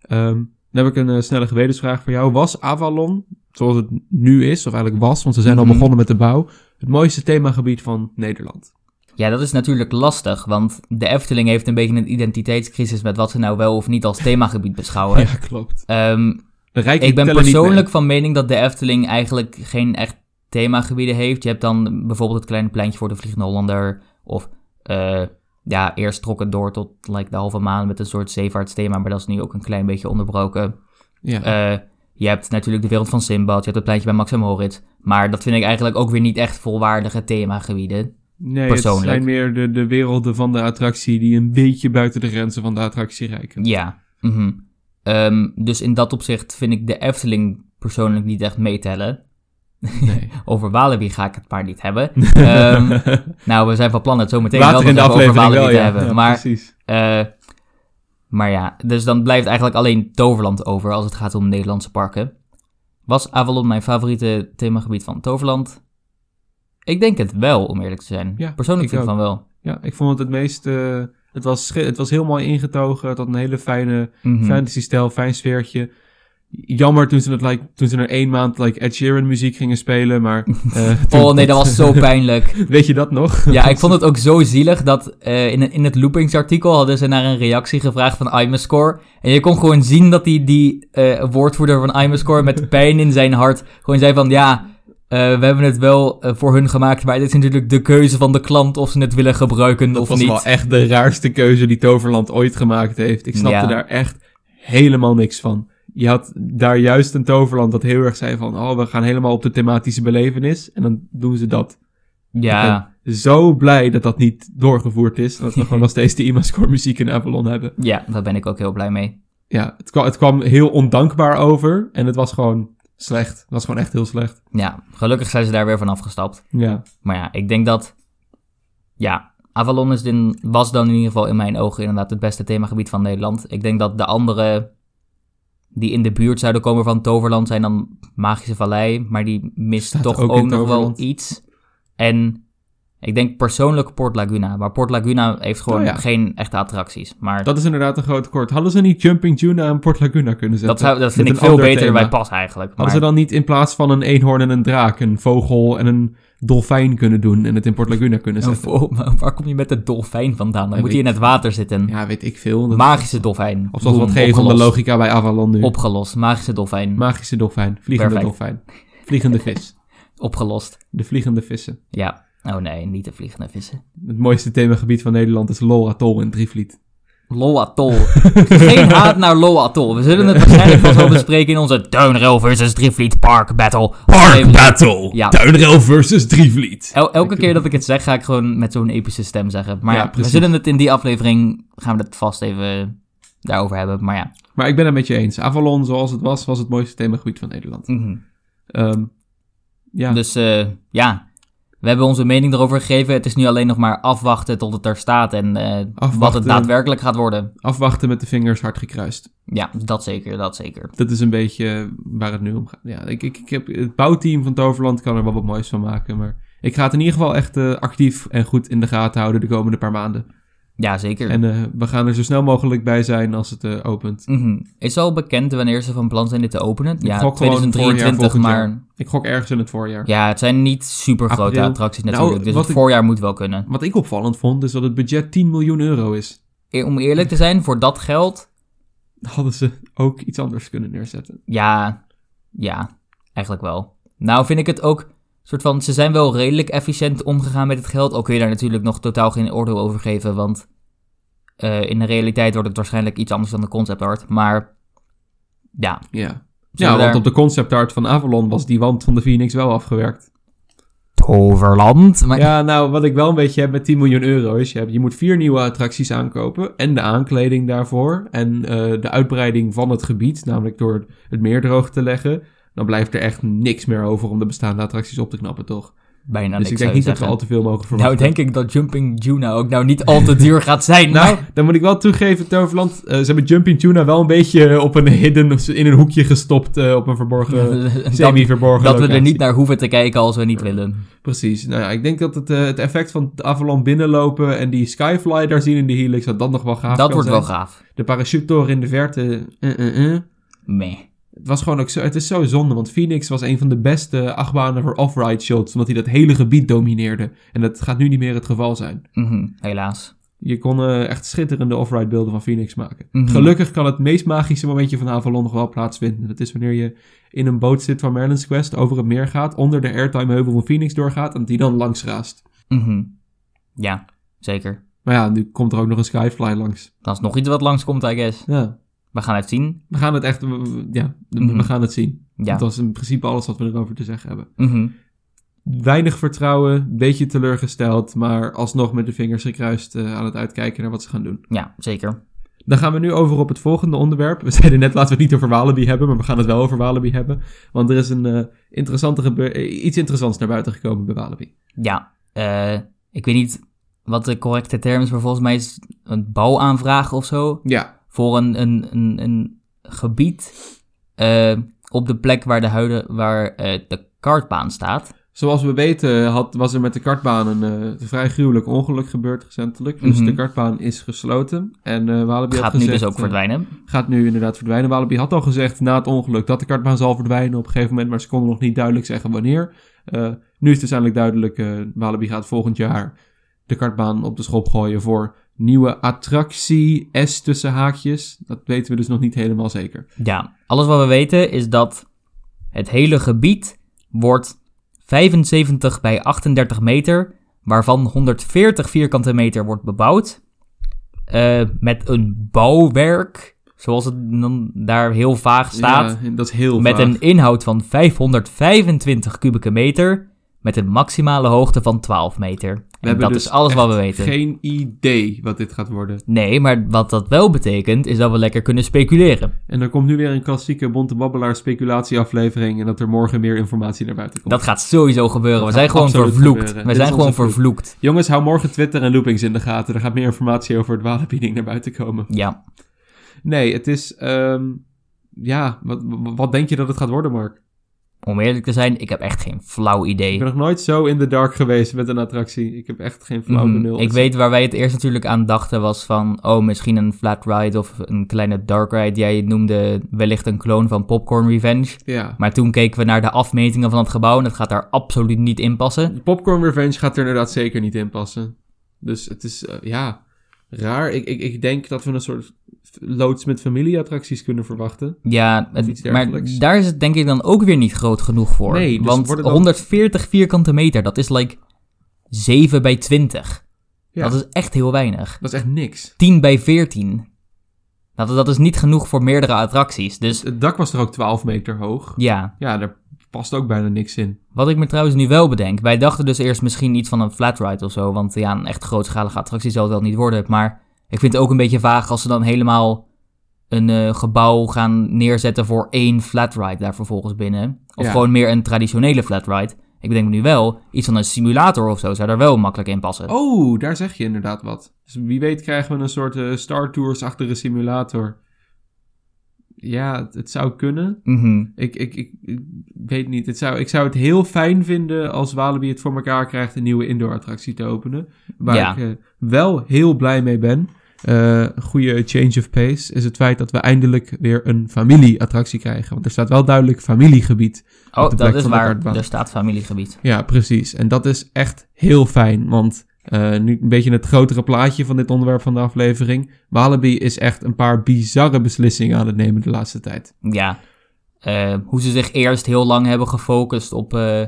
Ehm, dan heb ik een eh, snelle gewetensvraag voor jou. Was Avalon, zoals het nu is, of eigenlijk was, want ze zijn al Mhm. begonnen met de bouw, het mooiste themagebied van Nederland? Ja, dat is natuurlijk lastig, want de Efteling heeft een beetje een identiteitscrisis met wat ze nou wel of niet als themagebied beschouwen. Ja, klopt. Ehm, ik ben persoonlijk van mening dat de Efteling eigenlijk geen echt themagebieden heeft. Je hebt dan bijvoorbeeld het kleine pleintje voor de Vliegende Hollander, of eh, ja, eerst trok het door tot like, de halve maan met een soort zeevaartsthema, maar dat is nu ook een klein beetje onderbroken. Ja. Eh, je hebt natuurlijk de wereld van Simbad, je hebt het pleintje bij Max en Moritz, maar dat vind ik eigenlijk ook weer niet echt volwaardige themagebieden. Nee, het zijn meer de, de werelden van de attractie die een beetje buiten de grenzen van de attractie reiken. Ja. mhm. Ehm, dus in dat opzicht vind ik de Efteling persoonlijk niet echt meetellen. Nee. Over Walibi ga ik het maar niet hebben. Ehm, nou, we zijn van plan het zo meteen wel Later nog in de over aflevering Walibi wel, te ja. hebben. Ja, maar, precies. eh, maar ja, dus dan blijft eigenlijk alleen Toverland over als het gaat om Nederlandse parken. Was Avalon mijn favoriete themagebied van Toverland? Ik denk het wel, om eerlijk te zijn. Ja, Persoonlijk ik vind ik van wel. Ja, ik vond het het meest... eh, het, was, het was heel mooi ingetogen. Het had een hele fijne Mhm. fantasy-stijl, fijn sfeertje. Jammer toen ze, het, like, toen ze er één maand like, Ed Sheeran muziek gingen spelen, maar... eh, Oh nee, dat was zo pijnlijk. Weet je dat nog? Ja, ik vond het ook zo zielig dat eh, in, in het loopingsartikel hadden ze naar een reactie gevraagd van Imascore. En je kon gewoon zien dat die, die eh, woordvoerder van Imascore met pijn in zijn hart gewoon zei van ja, eh, we hebben het wel eh, voor hun gemaakt, maar dit is natuurlijk de keuze van de klant of ze het willen gebruiken Dat of was niet. wel echt de raarste keuze die Toverland ooit gemaakt heeft. Ik snapte Ja. daar echt helemaal niks van. Je had daar juist een Toverland dat heel erg zei van... Oh, we gaan helemaal op de thematische belevenis. En dan doen ze dat. Ja, Zo blij dat dat niet doorgevoerd is. Dat we gewoon nog steeds de Imascore muziek in Avalon hebben. ja, daar ben ik ook heel blij mee. Ja, het kwam, het kwam heel ondankbaar over. En het was gewoon slecht. Het was gewoon echt heel slecht. Ja, gelukkig zijn ze daar weer van afgestapt. Ja, Maar ja, ik denk dat. Ja, Avalon is in, was dan in ieder geval in mijn ogen inderdaad het beste themagebied van Nederland. Ik denk dat de andere die in de buurt zouden komen van Toverland zijn dan Magische Vallei. Maar die mist Staat toch ook nog wel iets. En ik denk persoonlijk Port Laguna. Maar Port Laguna heeft gewoon Oh ja. geen echte attracties. Maar dat, dat is inderdaad een groot tekort. Hadden ze niet Jumping Tuna en Port Laguna kunnen zetten? zou, dat vind ik veel beter thema. bij pas eigenlijk. Hadden Maar, ze dan niet in plaats van een eenhoorn en een draak... een vogel en een dolfijn kunnen doen... en het in Port Laguna kunnen zetten? waar kom je met de dolfijn vandaan? Dan Ja, moet hij in het water zitten. Ja, weet ik veel. Dat- Magische dolfijn. Of zoals wat geven van de logica bij Avalon nu. Opgelost. Magische dolfijn. Magische dolfijn. Vliegende Perfect. dolfijn. Vliegende vis. Opgelost. De vliegende vissen. Ja. Oh nee, niet de vliegende vissen. Het mooiste themagebied van Nederland is Lol Atoll in Drievliet. Lol Atoll. Geen haat naar Lol Atoll. We zullen het waarschijnlijk wel zo bespreken in onze Duinrail versus Drievliet Park Battle. Park Battle! Ja. Duinrail versus Drievliet. El- elke keer dat ik het zeg, ga ik gewoon met zo'n epische stem zeggen. Maar Ja, ja, we zullen het in die aflevering, gaan we het vast even daarover hebben. Maar ja. Maar ik ben het met je eens. Avalon, zoals het was, was het mooiste themagebied van Nederland. Mhm. Ehm, ja, Dus eh, ja, we hebben onze mening erover gegeven. Het is nu alleen nog maar afwachten tot het er staat en eh, wat het daadwerkelijk gaat worden. afwachten met de vingers hard gekruist. Ja, dat zeker, dat zeker. Dat is een beetje waar het nu om gaat. Ja, ik, ik, ik heb, het bouwteam van Toverland kan er wel wat moois van maken. Maar ik ga het in ieder geval echt eh, actief en goed in de gaten houden de komende paar maanden. Ja, zeker. En eh, we gaan er zo snel mogelijk bij zijn als het eh, opent. Mhm. Is al bekend wanneer ze van plan zijn dit te openen? ja, gok gewoon voorjaar 2023, volgend maar jaar. Ik gok ergens in het voorjaar. ja, het zijn niet super grote April. attracties Nou, natuurlijk. dus het ik- voorjaar moet wel kunnen. Wat ik opvallend vond, is dat het budget 10 miljoen euro is. E- Om eerlijk te zijn, voor dat geld, Hadden ze ook iets anders kunnen neerzetten. ja, ja, eigenlijk wel. Nou vind ik het ook, soort van, ze zijn wel redelijk efficiënt omgegaan met het geld. Ook kun je daar natuurlijk nog totaal geen oordeel over geven, want eh, in de realiteit wordt het waarschijnlijk iets anders dan de concept art. Maar ja, Ja. Ja, want daar- op de concept art van Avalon was die wand van de Phoenix wel afgewerkt. Toverland. Maar Ja, nou, wat ik wel een beetje heb met 10 miljoen euro is, je, hebt, je moet vier nieuwe attracties aankopen en de aankleding daarvoor en eh, de uitbreiding van het gebied, namelijk door het meer droog te leggen. Dan blijft er echt niks meer over om de bestaande attracties op te knappen, toch? bijna dus niks ik denk niet dat we al te veel mogen verwachten. Nou denk ik dat Jumping Juna ook nou niet al te duur gaat zijn. Nou, maar- dan moet ik wel toegeven, Toverland, eh, ze hebben Jumping Tuna wel een beetje op een hidden, in een hoekje gestopt, eh, op een verborgen, semi-verborgen dat we er niet naar hoeven te kijken als we niet willen. Precies. Nou ja, ik denk dat het, eh, het effect van de Avalon binnenlopen en die Skyfly daar zien in de Helix, dat dat nog wel gaaf dat wordt zijn. wel gaaf. De parachutetoren in de verte, eh, eh, eh. Meh. Het was gewoon ook zo, het is zo zonde, want Phoenix was een van de beste achtbanen voor off-ride shots, omdat hij dat hele gebied domineerde. En dat gaat nu niet meer het geval zijn. Mhm, helaas. Je kon eh, echt schitterende off-ride beelden van Phoenix maken. Mhm. Gelukkig kan het meest magische momentje van Avalon nog wel plaatsvinden. Dat is wanneer je in een boot zit van Merlin's Quest, over het meer gaat, onder de airtime heuvel van Phoenix doorgaat en die dan langs raast. Mhm. Ja, zeker. Maar ja, nu komt er ook nog een Skyfly langs. Dat is nog iets wat langskomt, I guess. Ja, We gaan het zien. we gaan het echt, we- we- ja, we Mhm. gaan het zien. Ja. Dat is in principe alles wat we erover te zeggen hebben. Mhm. Weinig vertrouwen, beetje teleurgesteld, maar alsnog met de vingers gekruist eh, aan het uitkijken naar wat ze gaan doen. Ja, zeker. Dan gaan we nu over op het volgende onderwerp. We zeiden net, laten we het niet over Walibi hebben, maar we gaan het wel over Walibi hebben. Want er is een eh, interessante eh, iets interessants naar buiten gekomen bij Walibi. Ja, ik weet niet wat de correcte term is, maar volgens mij is het een bouwaanvraag of zo. Ja, Voor een, een, een, een gebied eh, op de plek waar de, huide, waar, eh, de kartbaan staat. zoals we weten had, was er met de kartbaan een eh, vrij gruwelijk ongeluk gebeurd recentelijk. Dus Mhm. de kartbaan is gesloten. En eh Walibi had Gaat nu gezegd, dus ook verdwijnen. gaat nu inderdaad verdwijnen. Walibi had al gezegd na het ongeluk dat de kartbaan zal verdwijnen op een gegeven moment, maar ze konden nog niet duidelijk zeggen wanneer. Nu is het dus eindelijk duidelijk, eh Walibi gaat volgend jaar de kartbaan op de schop gooien voor nieuwe attractie S tussen haakjes. Dat weten we dus nog niet helemaal zeker. Ja, alles wat we weten is dat het hele gebied wordt 75 bij 38 meter, waarvan 140 vierkante meter wordt bebouwd. eh, met een bouwwerk, zoals het dan daar heel vaag staat. Ja, dat is heel met vaag. een inhoud van 525 kubieke meter, met een maximale hoogte van 12 meter. We En hebben dat dus is alles wat we weten. Geen idee wat dit gaat worden. Nee, maar wat dat wel betekent, is dat we lekker kunnen speculeren. En er komt nu weer een klassieke Bonte Babbelaar speculatieaflevering en dat er morgen meer informatie naar buiten komt. Dat gaat sowieso gebeuren. We zijn gewoon vervloekt. gebeuren. We Dit zijn gewoon vloek. vervloekt. Jongens, hou morgen Twitter en Loopings in de gaten. Er gaat meer informatie over het walenbieding naar buiten komen. Ja. Nee, het is... ehm, ja, wat, wat denk je dat het gaat worden, Mark? Om eerlijk te zijn, ik heb echt geen flauw Ik idee. ben nog nooit zo in the dark geweest met een attractie. Ik heb echt geen flauw Mhm. benul. Ik weet waar wij het eerst natuurlijk aan dachten was van... Oh, misschien een flat ride of een kleine dark ride. Jij noemde wellicht een kloon van Popcorn Revenge. Ja. Maar toen keken we naar de afmetingen van het gebouw... en het gaat daar absoluut niet in passen. Popcorn Revenge gaat er inderdaad zeker niet in passen. Dus het is, eh, ja, raar. Ik, ik, ik denk dat we een soort loods met familieattracties kunnen verwachten. Ja, het- maar daar is het denk ik dan ook weer niet groot genoeg voor. Nee, dus Want worden dan- 140 vierkante meter, dat is like 7 bij 20. Ja. Dat is echt heel weinig. Dat is echt niks. 10 bij 14. Dat, dat is niet genoeg voor meerdere attracties. Dus Het dak was er ook 12 meter hoog. ja, Ja, daar past ook bijna niks in. Wat ik me trouwens nu wel bedenk. Wij dachten dus eerst misschien iets van een flat ride of zo. Want ja, een echt grootschalige attractie zal het wel niet worden. Maar ik vind het ook een beetje vaag als ze dan helemaal een eh, gebouw gaan neerzetten voor één flat ride daar vervolgens binnen. Of Ja. gewoon meer een traditionele flat ride. Ik bedenk me nu wel, iets van een simulator of zo zou daar wel makkelijk in passen. Oh, daar zeg je inderdaad wat. Dus wie weet krijgen we een soort eh, Star Tours-achtige simulator. Ja, het, het zou kunnen. Mhm. Ik, ik, ik, ik weet niet. Het zou, ik zou het heel fijn vinden als Walibi het voor elkaar krijgt een nieuwe indoor-attractie te openen. Waar Ja. ik eh, wel heel blij mee ben. Een goede change of pace is het feit dat we eindelijk weer een familieattractie krijgen. Want er staat wel duidelijk familiegebied. Oh, dat is waar. Er staat familiegebied. Ja, precies. En dat is echt heel fijn. Want eh, nu een beetje het grotere plaatje van dit onderwerp van de aflevering. Walibi is echt een paar bizarre beslissingen aan het nemen de laatste tijd. Ja. Eh, hoe ze zich eerst heel lang hebben gefocust op, eh,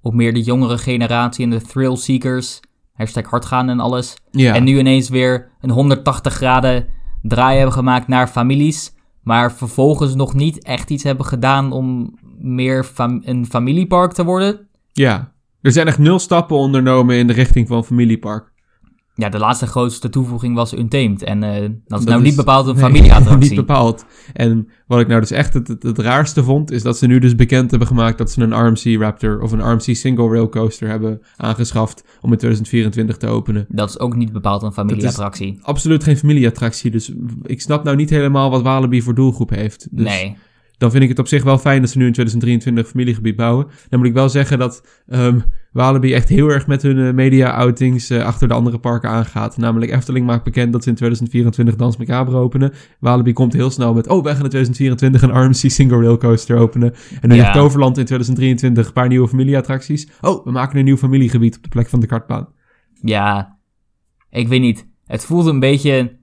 op meer de jongere generatie en de thrill seekers. Hashtag hardgaan en alles. Ja, En nu ineens weer een 180 graden draai hebben gemaakt naar families. Maar vervolgens nog niet echt iets hebben gedaan om meer fam- een familiepark te worden. ja. Er zijn echt nul stappen ondernomen in de richting van familiepark. Ja, de laatste grootste toevoeging was Untamed. En eh, dat is Dat nou is- niet bepaald een Nee, familieattractie. niet bepaald. En wat ik nou dus echt het, het, het raarste vond, is dat ze nu dus bekend hebben gemaakt dat ze een RMC Raptor of een RMC Single Rail Coaster hebben aangeschaft om in 2024 te openen. Dat is ook niet bepaald een familieattractie. Absoluut geen familieattractie, dus ik snap nou niet helemaal wat Walibi voor doelgroep heeft. Dus nee. Dan vind ik het op zich wel fijn dat ze nu in 2023 familiegebied bouwen. Dan moet ik wel zeggen dat ehm Walibi echt heel erg met hun eh, media-outings eh, achter de andere parken aangaat. Namelijk Efteling maakt bekend dat ze in 2024 Dans Macabre openen. Walibi komt heel snel met, oh, wij gaan in 2024 een RMC Single Rail Coaster openen. En dan Ja. heeft Toverland in 2023 een paar nieuwe familieattracties. Oh, we maken een nieuw familiegebied op de plek van de kartbaan. Ja, ik weet niet. Het voelt een beetje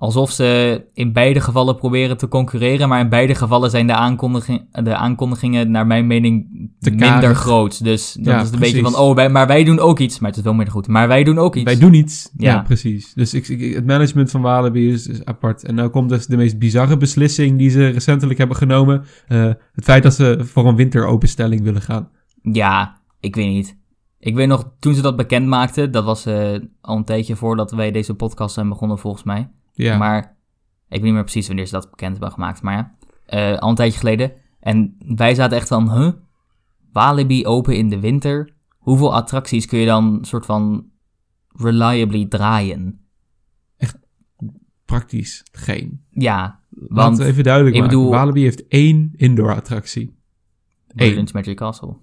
alsof ze in beide gevallen proberen te concurreren. Maar in beide gevallen zijn de, aankondiging, de aankondigingen, naar mijn mening, Te minder karig. groot. Dus Ja, is een beetje van, oh, wij, maar wij doen ook iets. Maar het is wel minder goed. Maar wij doen ook iets. Wij doen iets. Ja, Ja. precies. Dus ik, ik- het management van Walibi is, is apart. En nou komt dus de meest bizarre beslissing die ze recentelijk hebben genomen. Eh, het feit dat ze voor een winteropenstelling willen gaan. Ja, ik weet niet. Ik weet nog, toen ze dat bekend maakten, dat was eh, al een tijdje voordat wij deze podcast zijn begonnen volgens mij. Ja, Maar ik weet niet meer precies wanneer ze dat bekend hebben gemaakt. Maar ja, eh, al een tijdje geleden. En wij zaten echt van, huh? Walibi open in de winter? Hoeveel attracties kun je dan soort van reliably draaien? praktisch geen. Ja, Want want Laten we even duidelijk ik maken. bedoel- Walibi heeft één indoor attractie. Brilliant Magic Castle.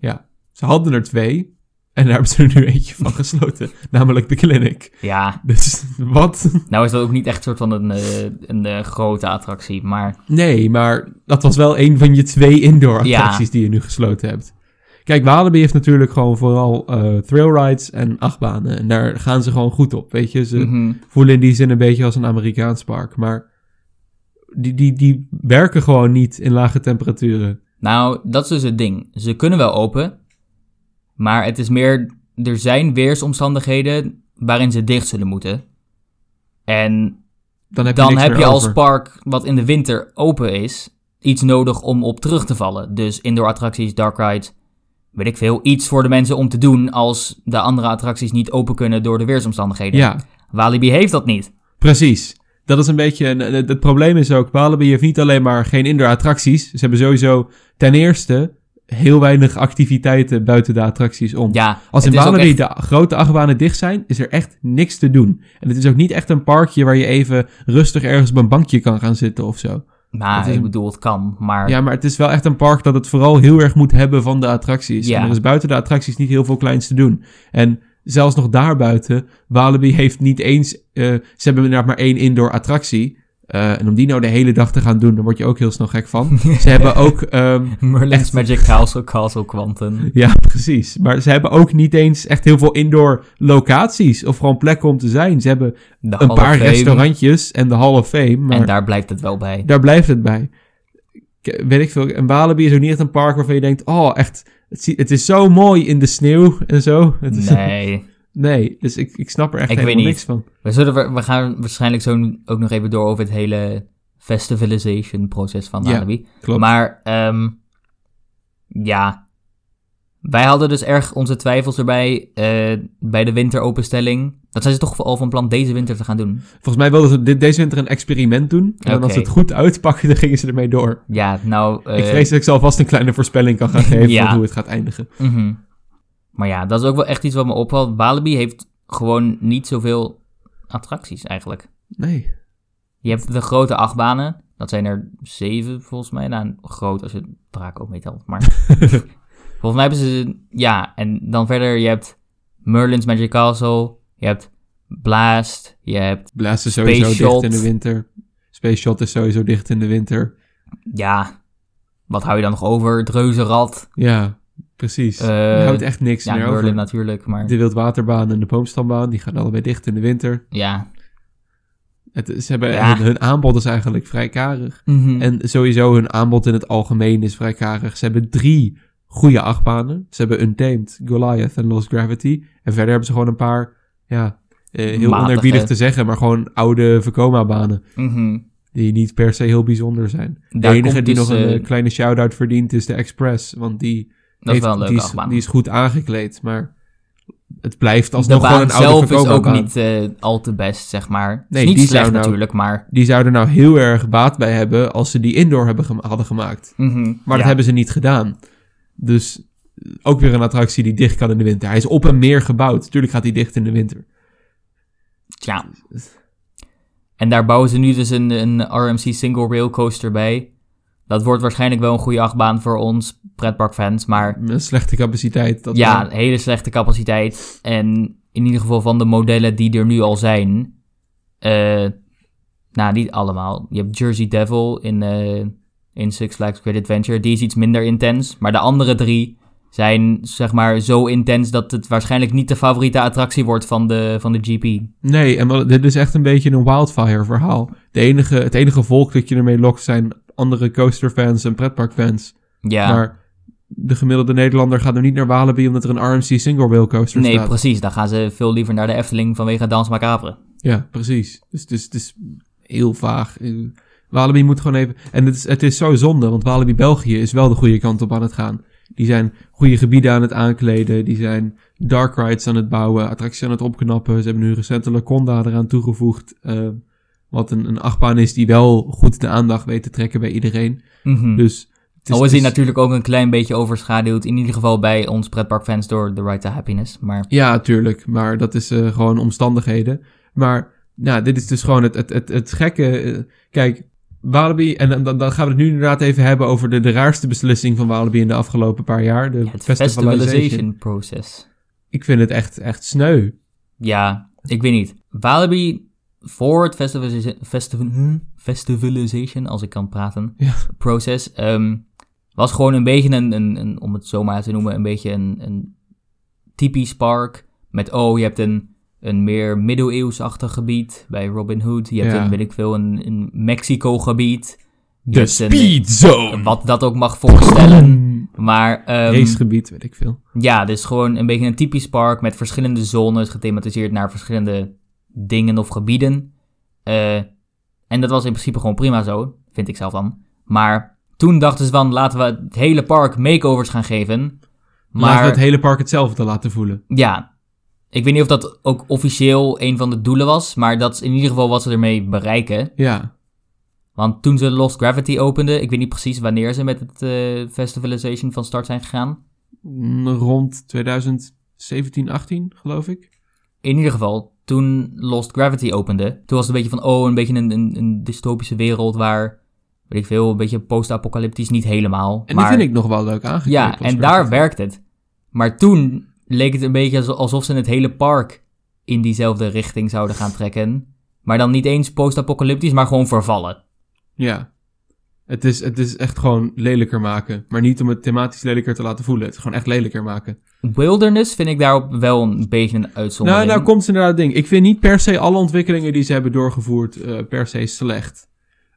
Ze hadden er twee. En daar hebben ze er nu eentje van gesloten. namelijk de Clinic. Ja, Dus wat? nou is dat ook niet echt soort van een, eh, een eh, grote attractie, maar Nee, maar dat was wel een van je twee indoor Ja. attracties die je nu gesloten hebt. Kijk, Walibi heeft natuurlijk gewoon vooral eh thrill rides en achtbanen. En daar gaan ze gewoon goed op, weet je. Ze mhm, voelen in die zin een beetje als een Amerikaans park. Maar die, die, die werken gewoon niet in lage temperaturen. Nou, dat is dus het ding. Ze kunnen wel open, maar het is meer, er zijn weersomstandigheden waarin ze dicht zullen moeten. En Dan heb je, dan heb je als over. park wat in de winter open is, iets nodig om op terug te vallen. Dus indoor attracties, dark rides, weet ik veel, iets voor de mensen om te doen als de andere attracties niet open kunnen door de weersomstandigheden. Ja, Walibi heeft dat niet. precies. Dat is een beetje... een- Het, het probleem is ook, Walibi heeft niet alleen maar geen indoor attracties. Ze hebben sowieso ten eerste heel weinig activiteiten buiten de attracties om. Ja, Als in Walibi echt- de grote achtbanen dicht zijn, is er echt niks te doen. En het is ook niet echt een parkje waar je even rustig ergens op een bankje kan gaan zitten of zo. Is ik een- bedoel, het kan, maar... Ja, maar het is wel echt een park dat het vooral heel erg moet hebben van de attracties. Ja. En er is buiten de attracties niet heel veel kleins te doen. En zelfs nog daarbuiten, Walibi heeft niet eens... eh, ze hebben inderdaad maar één indoor attractie. Eh, en om die nou de hele dag te gaan doen, dan word je ook heel snel gek van. ze hebben ook... ehm, Merlin's Echt. Magic Castle, Castle Quantum. Ja, precies. Maar ze hebben ook niet eens echt heel veel indoor locaties of gewoon plekken om te zijn. Ze hebben een paar restaurantjes en de Hall of Fame, maar En daar... daar blijft het wel bij. blijft het bij. Weet ik veel. En Walibi is ook niet echt een park waarvan je denkt, oh, echt, het, het is zo mooi in de sneeuw en zo. Het is, Nee. Nee, dus ik, ik snap er echt Ik helemaal niks van. We, zullen, we we gaan waarschijnlijk zo ook nog even door over het hele festivalization proces van Ja, Walibi. klopt. Maar, ehm, ja. Wij hadden dus erg onze twijfels erbij eh, bij de winteropenstelling. Dat zijn ze toch al van plan deze winter te gaan doen. Volgens mij wilden ze dit, deze winter een experiment doen. En als ze het goed uitpakken, dan gingen ze ermee door. Ja, nou... eh, ik vrees dat ik ze alvast een kleine voorspelling kan gaan geven Ja. van hoe het gaat eindigen. mhm. Maar ja, dat is ook wel echt iets wat me opvalt. Walibi heeft gewoon niet zoveel attracties eigenlijk. Nee. Je hebt de grote achtbanen. Dat zijn er zeven volgens mij. Nou, groot als je draak ook meetelt. Maar volgens mij hebben ze... Ja, en dan verder je hebt Merlin's Magic Castle. Je hebt Blast. Je hebt... Blast is sowieso Space dicht Shot. in de winter. Space Shot is sowieso dicht in de winter. Ja, wat hou je dan nog over? Het Reuzenrad. Ja, precies. Eh, je houdt echt niks Ja, meer over. natuurlijk, maar... De Wildwaterbaan en de Boomstambaan, die gaan allebei dicht in de winter. Ja. Het, ze hebben, Ja. hun, hun aanbod is eigenlijk vrij karig. Mhm. En sowieso hun aanbod in het algemeen is vrij karig. Ze hebben drie goede achtbanen. Ze hebben Untamed, Goliath en Lost Gravity. En verder hebben ze gewoon een paar, ja, eh, heel Matige. onerbiedig te zeggen, maar gewoon oude Vekoma-banen. Mhm. Die niet per se heel bijzonder zijn. De enige die dus, nog een eh, kleine shout-out verdient is de Express. Want die, Dat is wel een leuke die, is, die is goed aangekleed. Maar het blijft de alsnog gewoon baan een oude zelf is ook niet eh, al te best, zeg maar. Nee, is niet die slecht nou- natuurlijk, maar... Die zouden nou heel erg baat bij hebben als ze die indoor hebben hadden gemaakt. Mhm. Maar Ja. dat hebben ze niet gedaan. Dus eh, ook weer een attractie die dicht kan in de winter. Hij is op en meer gebouwd. Tuurlijk gaat hij dicht in de winter. Ja. En daar bouwen ze nu dus een, een RMC single rail coaster bij. Dat wordt waarschijnlijk wel een goede achtbaan voor ons pretparkfans, maar Een slechte capaciteit. Dat ja, een hele slechte capaciteit. En in ieder geval van de modellen die er nu al zijn. eh, nou, niet allemaal. Je hebt Jersey Devil in, eh, in Six Flags Great Adventure. Die is iets minder intens. Maar de andere drie zijn zeg maar zo intens dat het waarschijnlijk niet de favoriete attractie wordt van de, van de GP. Nee, en wel- dit is echt een beetje een wildfire verhaal. De enige, het enige volk dat je ermee lokt zijn andere coasterfans en pretparkfans. Ja, Maar de gemiddelde Nederlander gaat er niet naar Walibi omdat er een RMC single rail coaster nee, staat. precies. Dan gaan ze veel liever naar de Efteling vanwege Dans Macabre. Ja, precies. Dus het is, het is heel vaag. Walibi moet gewoon even... En het is, het is zo zonde, want Walibi België is wel de goede kant op aan het gaan. Die zijn goede gebieden aan het aankleden. Die zijn dark rides aan het bouwen. Attracties aan het opknappen. Ze hebben nu recent de Laconda eraan toegevoegd. eh, wat een, een achtbaan is die wel goed de aandacht weet te trekken bij iedereen. Mhm. Dus... het is- Al is het hij natuurlijk ook een klein beetje overschaduwd. In ieder geval bij ons pretparkfans door The Right to Happiness. Maar Ja, tuurlijk. Maar dat is eh, gewoon omstandigheden. Maar nou, dit is dus gewoon het, het, het, het gekke. eh, kijk, Walibi, en dan- dan, gaan we het nu inderdaad even hebben over de, de raarste beslissing van Walibi in de afgelopen paar jaar. De het festivalization. festivalization process. Ik vind het echt, echt sneu. Ja, ik weet niet. Walibi voor het festival, hm, festivalization, als ik kan praten, Ja. proces, ehm, was gewoon een beetje een, een, een, om het zo maar te noemen, een beetje een, een typisch park. Met, oh, je hebt een, een meer middeleeuwsachtig gebied bij Robin Hood. Je hebt Ja. een, weet ik veel, een, een Mexico-gebied. De Speed Zone! Wat dat ook mag voorstellen. Maar Racegebied, weet ik veel. ja, dus gewoon een beetje een typisch park met verschillende zones gethematiseerd naar verschillende dingen of gebieden. Eh, en dat was in principe gewoon prima zo, vind ik zelf dan. Maar toen dachten ze van, laten we het hele park makeovers gaan geven. Maar Maar het hele park hetzelfde laten voelen. ja, ik weet niet of dat ook officieel een van de doelen was, maar dat is in ieder geval wat ze ermee bereiken. Ja. Want toen ze Lost Gravity openden, ik weet niet precies wanneer ze met het eh, Festivalization van start zijn gegaan. Mm, Rond 2017, 18, geloof ik. in ieder geval, toen Lost Gravity opende, toen was het een beetje van, oh, een beetje een, een, een dystopische wereld waar, weet ik veel, een beetje post-apocalyptisch, niet helemaal. En maar, die vind ik nog wel leuk aangekleed. Ja, Lost en daar werkt het. Maar toen leek het een beetje also- alsof ze het hele park in diezelfde richting zouden gaan trekken. Maar dan niet eens post-apocalyptisch, maar gewoon vervallen. Ja. Het is, het is echt gewoon lelijker maken. Maar niet om het thematisch lelijker te laten voelen. Het is gewoon echt lelijker maken. Wilderness vind ik daarop wel een beetje een uitzondering. Nou, nou komt inderdaad het ding. Ik vind niet per se alle ontwikkelingen die ze hebben doorgevoerd eh, per se slecht.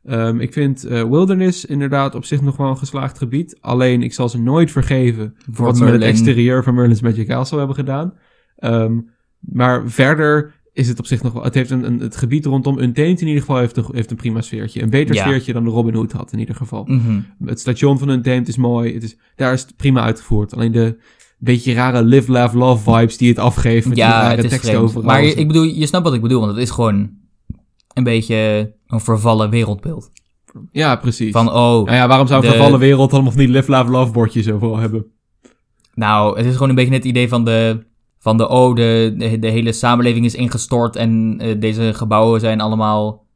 Ehm, ik vind eh, Wilderness inderdaad op zich nog wel een geslaagd gebied. Alleen, ik zal ze nooit vergeven voor wat ze met het exterieur van Merlin's Magic Castle hebben gedaan. Ehm, Maar verder is het op zich nog wel... Het heeft een, een, het gebied rondom Untamed in ieder geval heeft een, heeft een prima sfeertje. Een beter Ja. sfeertje dan de Robin Hood had in ieder geval. Mhm. Het station van Untamed is mooi. Het is, daar is het prima uitgevoerd. Alleen de beetje rare live, laugh, love vibes die het afgeeft. Met die Ja, rare het is teksten. Maar je- ik bedoel, je snapt wat ik bedoel, want het is gewoon een beetje een vervallen wereldbeeld. Ja, precies. Van, oh, Nou ja, waarom zou een de- vervallen wereld dan nog niet live, laugh, love bordjes overal hebben? nou, het is gewoon een beetje het idee van de, van de oh, de, de, de hele samenleving is ingestort en eh, deze gebouwen zijn allemaal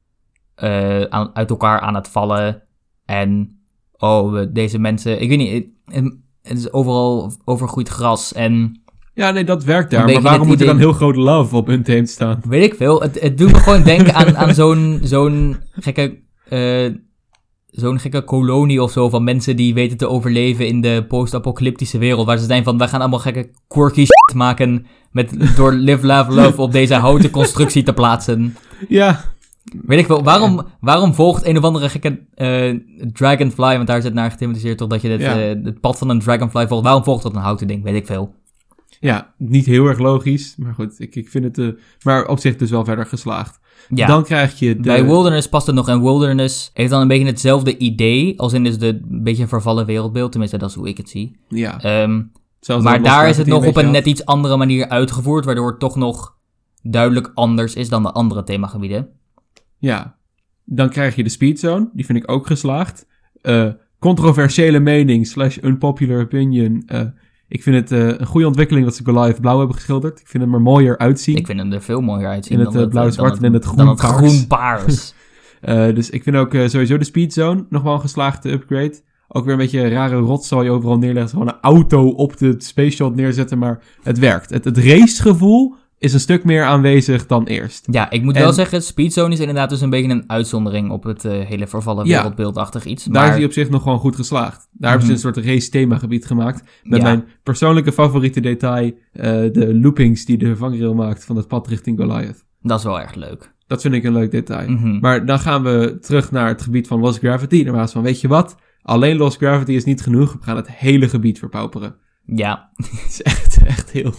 eh, aan, uit elkaar aan het vallen. En, oh, deze mensen, ik weet niet, het, het is overal overgroeid gras en... Ja, nee, dat werkt daar. Maar waarom moet er dan heel groot love op Untamed staan? Weet ik veel. Het, het doet me gewoon denken aan, aan zo'n zo'n gekke, eh, zo'n gekke kolonie of zo van mensen die weten te overleven in de post-apocalyptische wereld. Waar ze zijn van, wij gaan allemaal gekke quirky shit maken met, door Live, Laugh, Love op deze houten constructie te plaatsen. Ja, Weet ik veel. Waarom, waarom volgt een of andere gekke eh, dragonfly, want daar is het naar gethematiseerd toch dat je Ja. eh, het pad van een dragonfly volgt. Waarom volgt dat een houten ding? Weet ik veel. ja, niet heel erg logisch. Maar goed, ik, ik vind het... eh, maar op zich dus wel verder geslaagd. Ja. Dan krijg je de... Bij Wilderness past het nog. En Wilderness heeft dan een beetje hetzelfde idee. Als in dus de een beetje een vervallen wereldbeeld. Tenminste, dat is hoe ik het zie. ja, Ehm, maar daar is het nog op een net iets andere manier uitgevoerd. Waardoor het toch nog duidelijk anders is dan de andere themagebieden. Ja. Dan krijg je de Speedzone. Die vind ik ook geslaagd. Eh, controversiële mening slash unpopular opinion. Eh, ik vind het eh, een goede ontwikkeling dat ze Goliath blauw hebben geschilderd. Ik vind hem er mooier uitzien. Ik vind hem er veel mooier uitzien. In het, eh, blauw-zwart dan en in het dan het groen-paars. groen-paars. Eh, dus ik vind ook eh, sowieso de Speedzone nog wel een geslaagde upgrade. Ook weer een beetje een rare rotzooi overal neerleggen. Gewoon een auto op de space shot neerzetten, maar het werkt. Het, het racegevoel is een stuk meer aanwezig dan eerst. ja, ik moet En- wel zeggen, Speedzone is inderdaad dus een beetje een uitzondering op het eh, hele vervallen wereldbeeldachtig iets. Daar Maar is hij op zich nog gewoon goed geslaagd. Daar hebben ze Mhm. een soort race themagebied gemaakt. Met Ja. mijn persoonlijke favoriete detail, eh, de loopings die de vangrail maakt van het pad richting Goliath. dat is wel erg leuk. Dat vind ik een leuk detail. Mhm. Maar dan gaan we terug naar het gebied van Lost Gravity. Daarnaast van, weet je wat? Alleen Lost Gravity is niet genoeg. We gaan het hele gebied verpauperen. Ja, Het is echt, echt heel...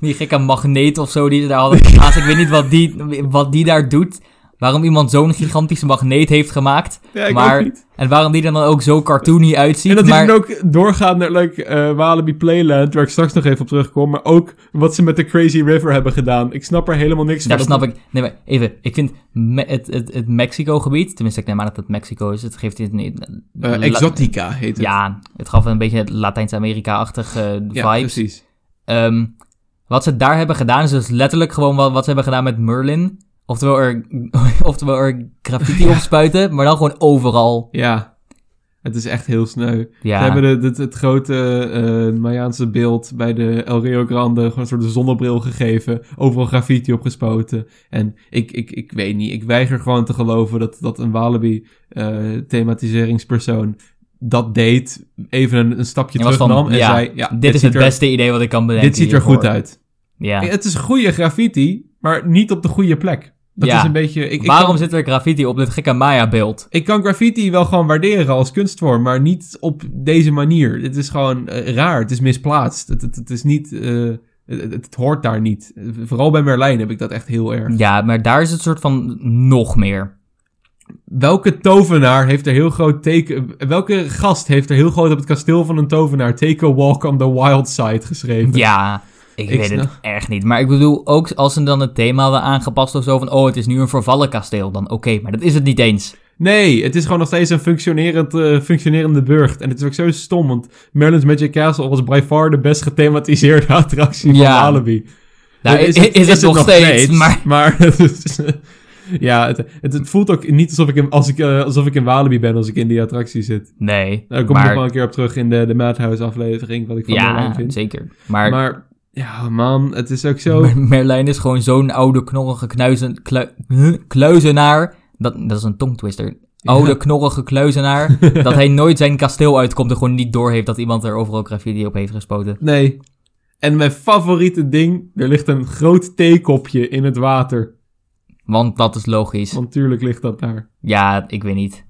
Die gekke magneet of zo die ze daar hadden geplaatst. Ik weet niet wat die, wat die daar doet. Waarom iemand zo'n gigantische magneet heeft gemaakt. Ja, ik maar, niet. En waarom die er dan ook zo cartoony uitziet. En dat maar, hij dan ook doorgaat naar like, eh, Walibi Playland, waar ik straks nog even op terugkom. Maar ook wat ze met de Crazy River hebben gedaan. Ik snap er helemaal niks daar van. snap ik... Nee, maar even. Ik vind me- het, het, het Mexico-gebied... Tenminste, ik neem aan dat het Mexico is. Het geeft dit niet... Eh, Exotica heet het. Ja, het gaf een beetje Latijns-Amerika-achtige Ja, vibes. precies. Ehm, wat ze daar hebben gedaan is dus letterlijk gewoon wat, wat ze hebben gedaan met Merlin. Oftewel er, oftewel er graffiti opspuiten, maar dan gewoon overal. Ja, het is echt heel sneu. Ja, We hebben de, het, het grote eh Mayaanse beeld bij de El Rio Grande gewoon een soort zonnebril gegeven. Overal graffiti opgespoten. En ik, ik, ik weet niet, ik weiger gewoon te geloven dat, dat een Walibi eh, thematiseringspersoon dat deed. Even een, een stapje terug nam en ja, zei... Ja, dit is het er- beste idee wat ik kan bedenken. Dit ziet er hiervoor. goed uit. Ja. Het is goede graffiti, maar niet op de goede plek. Dat Ja. is een beetje... Ik, ik Waarom kan, zit er graffiti op dit gekke Maya-beeld? ik kan graffiti wel gewoon waarderen als kunstvorm, maar niet op deze manier. Het is gewoon eh, raar, het is misplaatst. Het, het, het is niet... eh, het, het- het hoort daar niet. Vooral bij Merlijn heb ik dat echt heel erg. Ja, maar daar is het soort van nog meer. Welke tovenaar heeft er heel groot teken... Welke gast heeft er heel groot op het kasteel van een tovenaar... Take a walk on the wild side geschreven? Ja, ik, Ik weet snap- het echt niet. Maar ik bedoel, ook als ze dan het thema hadden aangepast of zo van... Oh, het is nu een vervallen kasteel. Dan oké, maar dat is het niet eens. Nee, het is gewoon nog steeds een functionerend, eh, functionerende burcht. En het is ook zo stom, want Merlin's Magic Castle was by far de best gethematiseerde attractie van Ja. Walibi. Nou, is, is, het, nog steeds, maar... Is, ja, het, het, het voelt ook niet alsof ik, in, als ik, eh, alsof ik in Walibi ben als ik in die attractie zit. Nee, Daar kom ik maar... nog wel een keer op terug in de, de Madhouse aflevering, wat ik van Ja, vind. zeker. Maar, Maar, ja man, het is ook zo... Mer- Merlijn is gewoon zo'n oude, knorrige knuizen, kluizenaar. Dat, dat is een tongtwister. Oude, Ja. knorrige kluizenaar. dat hij nooit zijn kasteel uitkomt en gewoon niet doorheeft dat iemand er overal graffiti op heeft gespoten. Nee. En mijn favoriete ding, er ligt een groot theekopje in het water. Want dat is logisch. Want tuurlijk ligt dat daar. Ja, ik weet niet.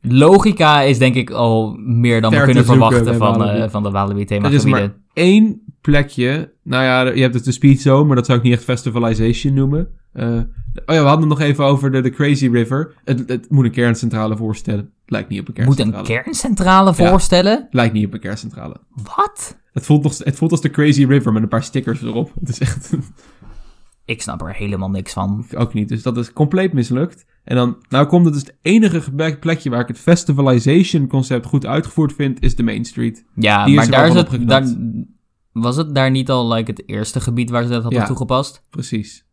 Logica is denk ik al meer dan we kunnen verwachten van, eh, van de Walibi Er is themagebieden. maar één plekje. Nou ja, je hebt het de Speed Zone, maar dat zou ik niet echt Festivalization noemen. Eh, oh ja, we hadden het nog even over de, de Crazy River. Het, het moet een kerncentrale voorstellen. Lijkt niet op een Moet kerncentrale. een kerncentrale voorstellen? Lijkt niet op een kerncentrale. Wat? Het voelt, nog, het voelt als de Crazy River met een paar stickers erop. Het is echt Ik snap er helemaal niks van. ook niet. Dus dat is compleet mislukt. En dan, nou komt het dus het enige plekje waar ik het festivalization concept goed uitgevoerd vind, is de Main Street. Ja, Die maar daar is het... Daar. Was het daar niet al like, het eerste gebied waar ze dat hadden Ja. toegepast? Precies.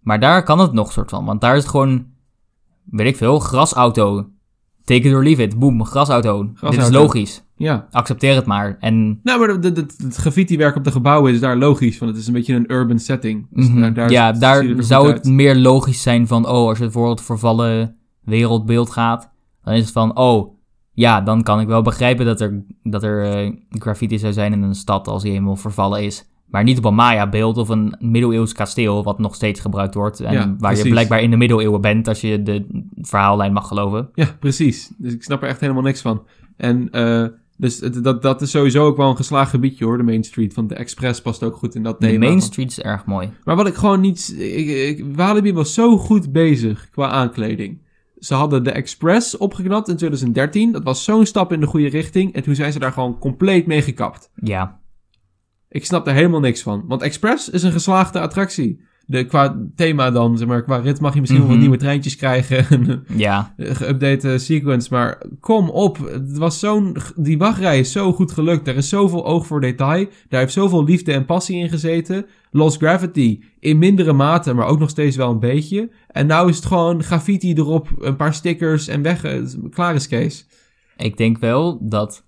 Maar daar kan het nog soort van. Want daar is het gewoon, weet ik veel, grasauto. Take it or leave it. Boom, grasauto. Dit is Grasauto. logisch. Ja. Accepteer het maar. En Nou, maar de- het graffiti-werk op de gebouwen is daar logisch, want het is een beetje een urban setting. Dus mhm, daar, daar ja, daar zou het uit. meer logisch zijn van... Oh, als je voor het vervallen wereldbeeld gaat... Dan is het van, oh... Ja, dan kan ik wel begrijpen dat er, dat er eh, graffiti zou zijn in een stad als die helemaal vervallen is. Maar niet op een Maya-beeld of een middeleeuws kasteel, wat nog steeds gebruikt wordt. En Ja, waar je blijkbaar in de middeleeuwen bent, als je de verhaallijn mag geloven. Ja, precies. Dus ik snap er echt helemaal niks van. En eh, dus het- dat, dat is sowieso ook wel een geslaagd gebiedje hoor, de Main Street. Want de Express past ook goed in dat De thema. Main van- Street is erg mooi. Maar wat ik gewoon niet... Ik, ik, Walibi was zo goed bezig qua aankleding. Ze hadden de Express opgeknapt in 2013. Dat was zo'n stap in de goede richting. En toen zijn ze daar gewoon compleet mee gekapt. Ja, Ik snap er helemaal niks van. Want Express is een geslaagde attractie. De, qua thema dan, zeg maar, qua rit mag je misschien wel Mhm. wat nieuwe treintjes krijgen. en ja. een geüpdate sequence. Maar kom op, het was zo'n, die wachtrij is zo goed gelukt. Er is zoveel oog voor detail. Daar heeft zoveel liefde en passie in gezeten. Lost Gravity in mindere mate, maar ook nog steeds wel een beetje. En nou is het gewoon graffiti erop, een paar stickers en weg. eh, Klaar is Kees. Ik denk wel dat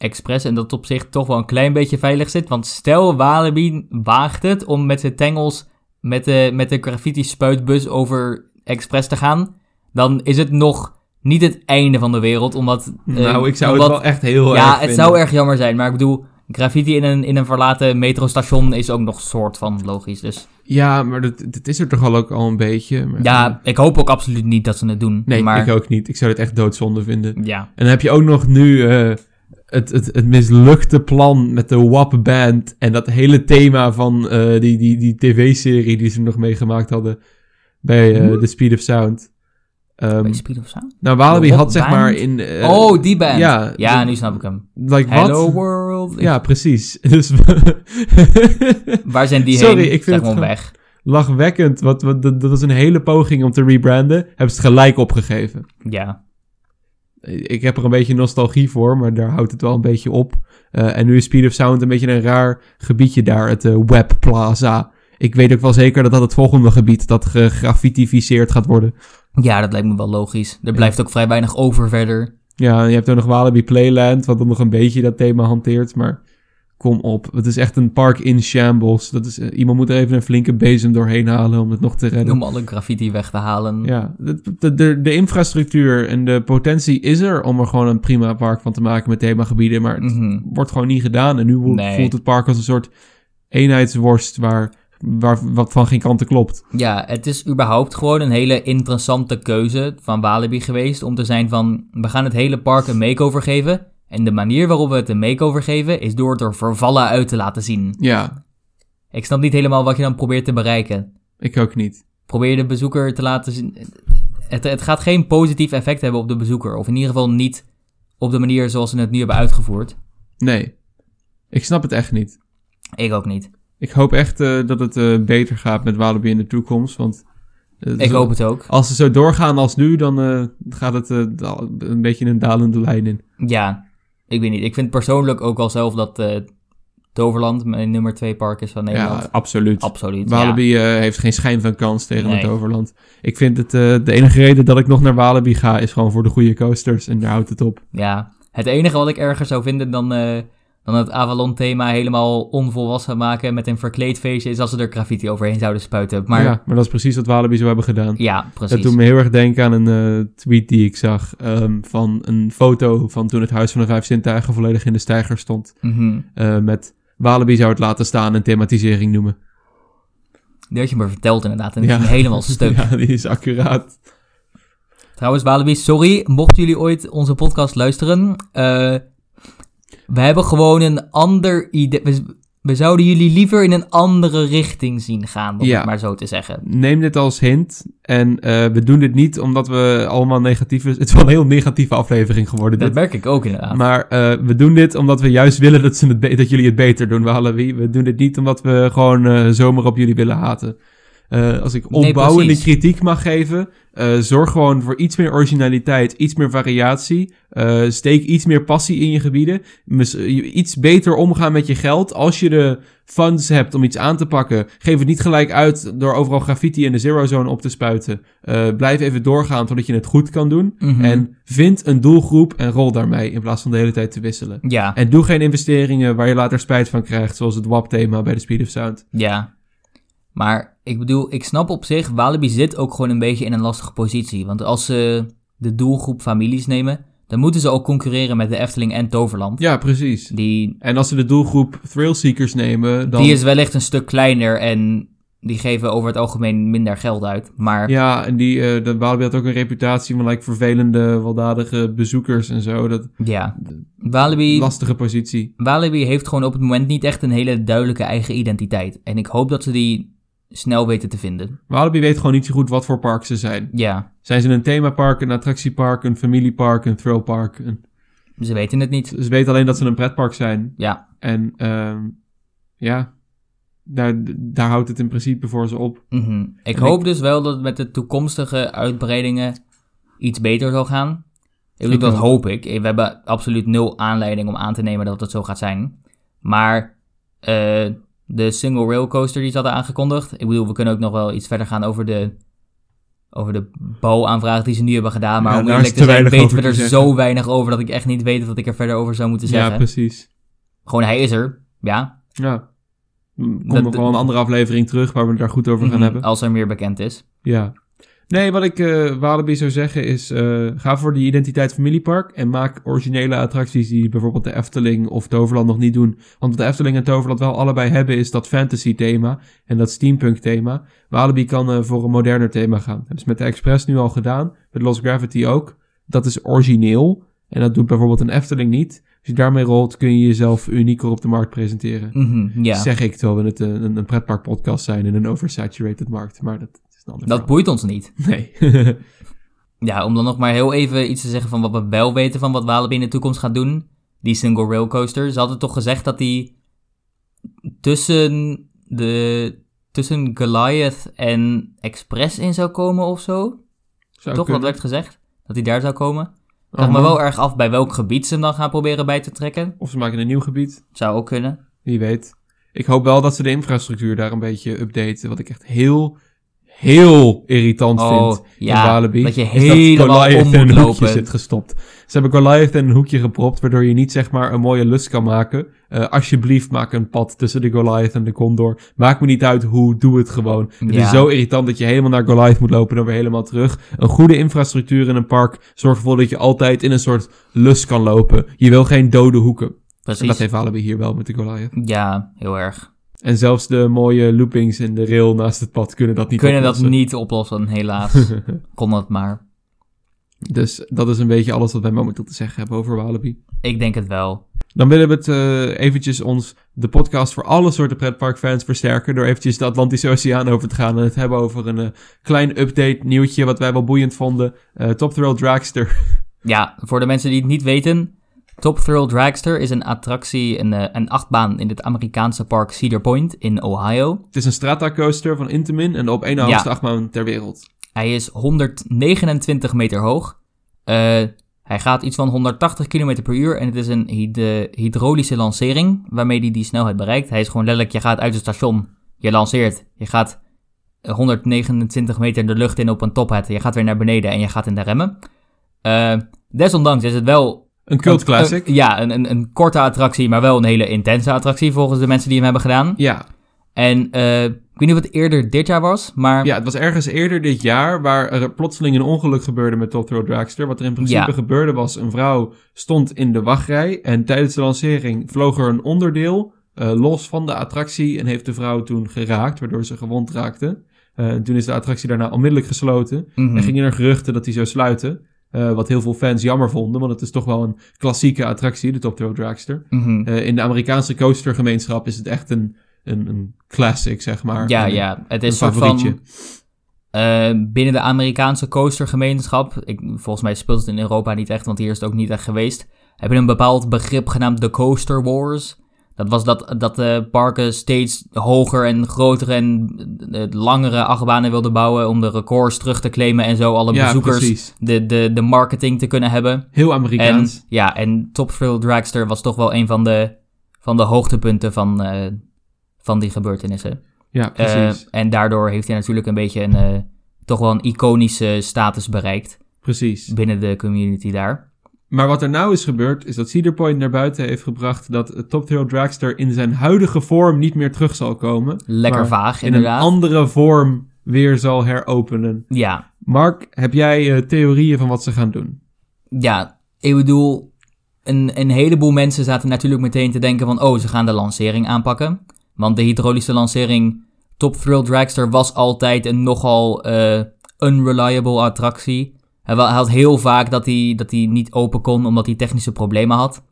Express en dat op zich toch wel een klein beetje veilig zit. Want stel Walibi waagt het om met zijn tangles met de, met de graffiti spuitbus over Express te gaan. Dan is het nog niet het einde van de wereld. Omdat, eh, nou, ik zou omdat- het wel echt heel erg Ja, het vinden. zou erg jammer zijn. Maar ik bedoel, graffiti in een, in een verlaten metrostation is ook nog soort van logisch. Dus Ja, maar dat, dat is er toch al ook al een beetje. Maar, ja, ik hoop ook absoluut niet dat ze het doen. Nee, maar ik ook niet. Ik zou het echt doodzonde vinden. ja. En dan heb je ook nog nu eh, het, het, het mislukte plan met de WAP Band. En dat hele thema van eh, die, die, die tv-serie die ze nog meegemaakt hadden bij eh The Speed of Sound. Ehm, Bij Speed of Sound? nou, Walibi had zeg Band? maar in... eh, oh, die band. Ja, Ja, de- nu snap ik hem. like, Hello wat? world. Ja, precies. Dus Waar zijn die Sorry, heen? ik vind Zeg het gewoon gewoon- weg. lachwekkend. Wat, wat, dat, dat was een hele poging om te rebranden. Hebben ze het gelijk opgegeven. Ja. Ik heb er een beetje nostalgie voor, maar daar houdt het wel een beetje op. Eh, en nu is Speed of Sound een beetje een raar gebiedje daar, het eh, Web Plaza. Ik weet ook wel zeker dat dat het volgende gebied dat gegraffitificeerd gaat worden. ja, dat lijkt me wel logisch. Er blijft ook vrij weinig over verder. Ja, je hebt er nog Walibi Playland, wat dan nog een beetje dat thema hanteert, maar kom op. Het is echt een park in shambles. Dat is, eh, iemand moet er even een flinke bezem doorheen halen om het nog te redden. Om alle graffiti weg te halen. Ja, de, de, de, de infrastructuur en de potentie is er om er gewoon een prima park van te maken met themagebieden, maar het Mhm. wordt gewoon niet gedaan. En nu Nee. voelt het park als een soort eenheidsworst waar, waar wat van geen kanten klopt. Ja, het is überhaupt gewoon een hele interessante keuze van Walibi geweest. Om te zijn van, we gaan het hele park een makeover geven. En de manier waarop we het een makeover geven, is door het er vervallen uit te laten zien. Ja, Ik snap niet helemaal wat je dan probeert te bereiken. ik ook niet. Probeer de bezoeker te laten zien. Het, het gaat geen positief effect hebben op de bezoeker. Of in ieder geval niet op de manier zoals ze het nu hebben uitgevoerd. Nee, ik snap het echt niet. Ik ook niet. Ik hoop echt eh, dat het eh, beter gaat met Walibi in de toekomst, want... eh, Ik zo- hoop het ook. Als ze zo doorgaan als nu, dan gaat het een beetje een dalende lijn in. Ja, ik weet niet. Ik vind persoonlijk ook wel zelf dat eh Toverland mijn nummer 2 park is van Nederland. Ja, absoluut. Absoluut. ja. Walibi eh, heeft geen schijn van kans tegen Nee. het Overland. Ik vind het, eh, de enige reden dat ik nog naar Walibi ga, is gewoon voor de goede coasters. En daar houdt het op. Ja, het enige wat ik erger zou vinden dan, dan het Avalon-thema helemaal onvolwassen maken met een verkleed feestje, is als ze er graffiti overheen zouden spuiten. Maar ja, ja, maar dat is precies wat Walibi zo hebben gedaan. precies. Dat doet me heel erg denken aan een eh, tweet die ik zag ehm, van een foto van toen het Huis van de Vijf Zintuigen volledig in de steiger stond. Mhm. Eh, met Walibi zou het laten staan en thematisering noemen. Die had je me verteld inderdaad en die Ja. ging helemaal stuk. ja, die is accuraat. Trouwens, Walibi, sorry, mochten jullie ooit onze podcast luisteren. eh, We hebben gewoon een ander idee. We, we zouden jullie liever in een andere richting zien gaan, om Ja. het maar zo te zeggen. Neem dit als hint. En eh, we doen dit niet omdat we allemaal negatieve... Het is wel een heel negatieve aflevering geworden. Dat dit. merk ik ook inderdaad. Maar eh, we doen dit omdat we juist willen dat, ze het dat jullie het beter doen, Walibi. We doen dit niet omdat we gewoon eh, zomaar op jullie willen haten. Eh, als ik opbouwende kritiek mag geven, eh, zorg gewoon voor iets meer originaliteit, iets meer variatie. Eh, steek iets meer passie in je gebieden. Iets beter omgaan met je geld. Als je de funds hebt om iets aan te pakken, geef het niet gelijk uit door overal graffiti in de zero zone op te spuiten. Blijf even doorgaan totdat je het goed kan doen. Mhm. En vind een doelgroep en rol daarmee in plaats van de hele tijd te wisselen. Ja, En doe geen investeringen waar je later spijt van krijgt, zoals het WAP-thema bij de Speed of Sound. ja. Maar ik bedoel, ik snap op zich, Walibi zit ook gewoon een beetje in een lastige positie. Want als ze de doelgroep families nemen, dan moeten ze ook concurreren met de Efteling en Toverland. Ja, precies. Die, En als ze de doelgroep thrill-seekers nemen, dan... die is wellicht een stuk kleiner en die geven over het algemeen minder geld uit. Maar Ja, en die, de Walibi had ook een reputatie van like, vervelende, weldadige bezoekers en zo. Dat ja, Walibi, lastige positie. Walibi heeft gewoon op het moment niet echt een hele duidelijke eigen identiteit. En ik hoop dat ze die snel weten te vinden. Walibi weet gewoon niet zo goed wat voor park ze zijn. Ja, Zijn ze een themapark, een attractiepark, een familiepark, een thrillpark? Een... ze weten het niet. Ze weten alleen dat ze een pretpark zijn. Ja, En ehm, ja, daar, daar houdt het in principe voor ze op. mhm. ik En hoop dus wel dat het met de toekomstige uitbreidingen iets beter zal gaan. Ik bedoel, dat hoop ik. We hebben absoluut nul aanleiding om aan te nemen dat het zo gaat zijn. Maar eh, de single rail coaster die ze hadden aangekondigd. Ik bedoel, we kunnen ook nog wel iets verder gaan over de, over de bouwaanvraag die ze nu hebben gedaan. Maar Ja, om eerlijk te zijn, weten we er zo weinig over dat ik echt niet weet wat ik er verder over zou moeten zeggen. Ja, precies. Gewoon, hij is er. Ja. Ja. Komt nog wel een andere aflevering terug waar we het daar goed over gaan Mhm, hebben. Als er meer bekend is. Ja. Nee, wat ik eh Walibi zou zeggen is, eh, ga voor die identiteit familiepark en maak originele attracties die bijvoorbeeld de Efteling of Toverland nog niet doen. Want wat de Efteling en Toverland wel allebei hebben is dat fantasy thema en dat steampunk thema. Walibi kan eh, voor een moderner thema gaan. Dat hebben ze met de Express nu al gedaan, met Lost Gravity ook. Dat is origineel en dat doet bijvoorbeeld een Efteling niet. Als je daarmee rolt kun je jezelf unieker op de markt presenteren. Ja. Zeg ik terwijl we het een, een, een pretpark podcast zijn in een oversaturated markt, maar dat is Dat verhaal. boeit ons niet. Nee. Ja, om dan nog maar heel even iets te zeggen van wat we wel weten van wat Walibi in de toekomst gaat doen. Die single rail coaster. Ze hadden toch gezegd dat die tussen de tussen Goliath en Express in zou komen of zo. Zou toch, kunnen. dat werd gezegd. Dat die daar zou komen. Ik Oh, vraag me wel erg af bij welk gebied ze hem dan gaan proberen bij te trekken. Of ze maken een nieuw gebied. Zou ook kunnen. Wie weet. Ik hoop wel dat ze de infrastructuur daar een beetje updaten. Wat ik echt heel, heel irritant Oh, vind in ja, Walibi. dat je is helemaal Goliath om in een hoekje zit gestopt. Ze hebben Goliath in een hoekje gepropt, waardoor je niet zeg maar een mooie lus kan maken. Eh, alsjeblieft, maak een pad tussen de Goliath en de Condor. Maakt me niet uit hoe, doe het gewoon. Het is zo irritant dat je helemaal naar Goliath moet lopen en dan weer helemaal terug. Een goede infrastructuur in een park zorgt ervoor dat je altijd in een soort lus kan lopen. Je wil geen dode hoeken. En dat Precies. heeft Walibi hier wel met de Goliath. Ja, heel erg. En zelfs de mooie loopings in de rail naast het pad kunnen dat niet Kunnen dat oplossen. niet oplossen, helaas. Kon dat maar. Dus dat is een beetje alles wat wij momenteel te zeggen hebben over Walibi. Ik denk het wel. Dan willen we het eh, eventjes ons, de podcast voor alle soorten pretparkfans versterken... door eventjes de Atlantische Oceaan over te gaan... en het hebben over een eh, klein update nieuwtje wat wij wel boeiend vonden. Eh, Top Thrill Dragster. Ja, voor de mensen die het niet weten. Top Thrill Dragster is een attractie, een, eh, een achtbaan in het Amerikaanse park Cedar Point in Ohio. het is een strata coaster van Intamin en de op één na hoogste Ja. achtbaan ter wereld. Hij is 129 meter hoog. Eh, hij gaat iets van 180 km per uur en het is een hyd- hydraulische lancering waarmee hij die snelheid bereikt. Hij is gewoon letterlijk, je gaat uit het station, je lanceert, je gaat 129 meter de lucht in op een tophat, je gaat weer naar beneden en je gaat in de remmen. Eh, desondanks is het wel Een cult classic. Een- ja, een, een, een korte attractie, maar wel een hele intense attractie volgens de mensen die hem hebben gedaan. ja. En eh, ik weet niet of het eerder dit jaar was, maar ja, het was ergens eerder dit jaar waar er plotseling een ongeluk gebeurde met Top Thrill Dragster. Wat er in principe Ja. gebeurde was, een vrouw stond in de wachtrij en tijdens de lancering vloog er een onderdeel eh, los van de attractie en heeft de vrouw toen geraakt, waardoor ze gewond raakte. Eh, toen is de attractie daarna onmiddellijk gesloten Mhm. en gingen er geruchten dat die zou sluiten. Eh, wat heel veel fans jammer vonden, want het is toch wel een klassieke attractie, de Top Thrill Dragster. Mhm. Eh, in de Amerikaanse coastergemeenschap is het echt een, een, een classic, zeg maar. ja, Een- ja, het Een is favorietje. van... eh, binnen de Amerikaanse coastergemeenschap, ik, volgens mij speelt het in Europa niet echt, want hier is het ook niet echt geweest, hebben een bepaald begrip genaamd de Coaster Wars. Dat was dat, dat de parken steeds hoger en groter en eh, langere achtbanen wilden bouwen om de records terug te claimen en zo alle Ja, bezoekers precies. de, de, de marketing te kunnen hebben. Heel En, Amerikaans. ja, en Top Thrill Dragster was toch wel een van de, van de hoogtepunten van, eh, van die gebeurtenissen. ja, Eh, precies. en daardoor heeft hij natuurlijk een beetje een, eh, toch wel een iconische status bereikt precies. binnen de community daar. Maar wat er nou is gebeurd, is dat Cedar Point naar buiten heeft gebracht dat het Top Thrill Dragster in zijn huidige vorm niet meer terug zal komen. Lekker vaag, in inderdaad. een andere vorm weer zal heropenen. Ja, Mark, heb jij eh, theorieën van wat ze gaan doen? ja, ik bedoel, een, een heleboel mensen zaten natuurlijk meteen te denken van, oh, ze gaan de lancering aanpakken. Want de hydraulische lancering Top Thrill Dragster was altijd een nogal eh, unreliable attractie. Hij had heel vaak dat hij, dat hij niet open kon omdat hij technische problemen had.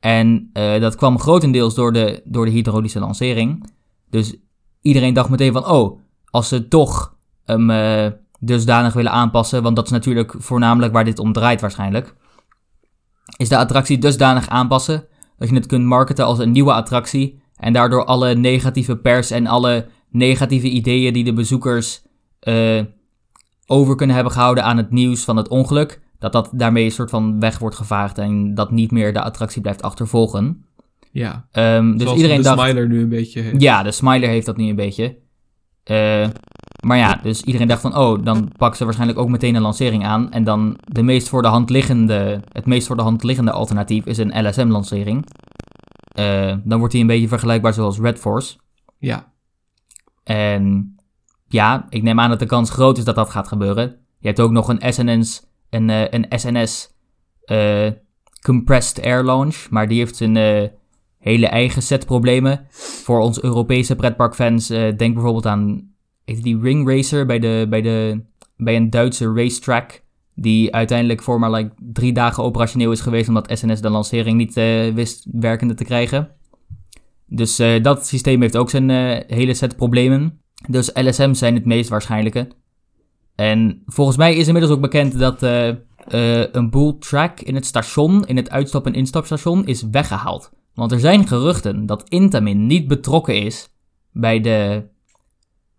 En eh, dat kwam grotendeels door de, door de hydraulische lancering. Dus iedereen dacht meteen van, oh, als ze toch hem eh, dusdanig willen aanpassen, want dat is natuurlijk voornamelijk waar dit om draait waarschijnlijk, is de attractie dusdanig aanpassen dat je het kunt marketen als een nieuwe attractie en daardoor alle negatieve pers en alle negatieve ideeën die de bezoekers eh, over kunnen hebben gehouden aan het nieuws van het ongeluk, dat dat daarmee een soort van weg wordt gevaagd en dat niet meer de attractie blijft achtervolgen. Ja, Ehm, dus zoals iedereen de dacht... Smiler nu een beetje heeft. Ja, de Smiler heeft dat nu een beetje. Eh, maar ja, dus iedereen dacht van, oh, dan pakken ze waarschijnlijk ook meteen een lancering aan. En dan de meest voor de hand liggende, het meest voor de hand liggende alternatief is een LSM-lancering. Eh, dan wordt die een beetje vergelijkbaar zoals Red Force. Ja, En ja, ik neem aan dat de kans groot is dat dat gaat gebeuren. Je hebt ook nog een SNS, een, eh, een SNS eh, Compressed Air Launch, maar die heeft zijn eh, hele eigen set problemen. Voor ons Europese pretparkfans, denk bijvoorbeeld aan die Ring Racer bij, de, bij, de, bij een Duitse racetrack. Die uiteindelijk voor maar like, drie dagen operationeel is geweest omdat SNS de lancering niet wist werkende te krijgen. Dus dat systeem heeft ook zijn hele set problemen. Dus LSM's zijn het meest waarschijnlijke. En volgens mij is inmiddels ook bekend dat eh, eh, een boel track in het station, in het uitstap- en instapstation, is weggehaald. Want er zijn geruchten dat Intamin niet betrokken is bij de,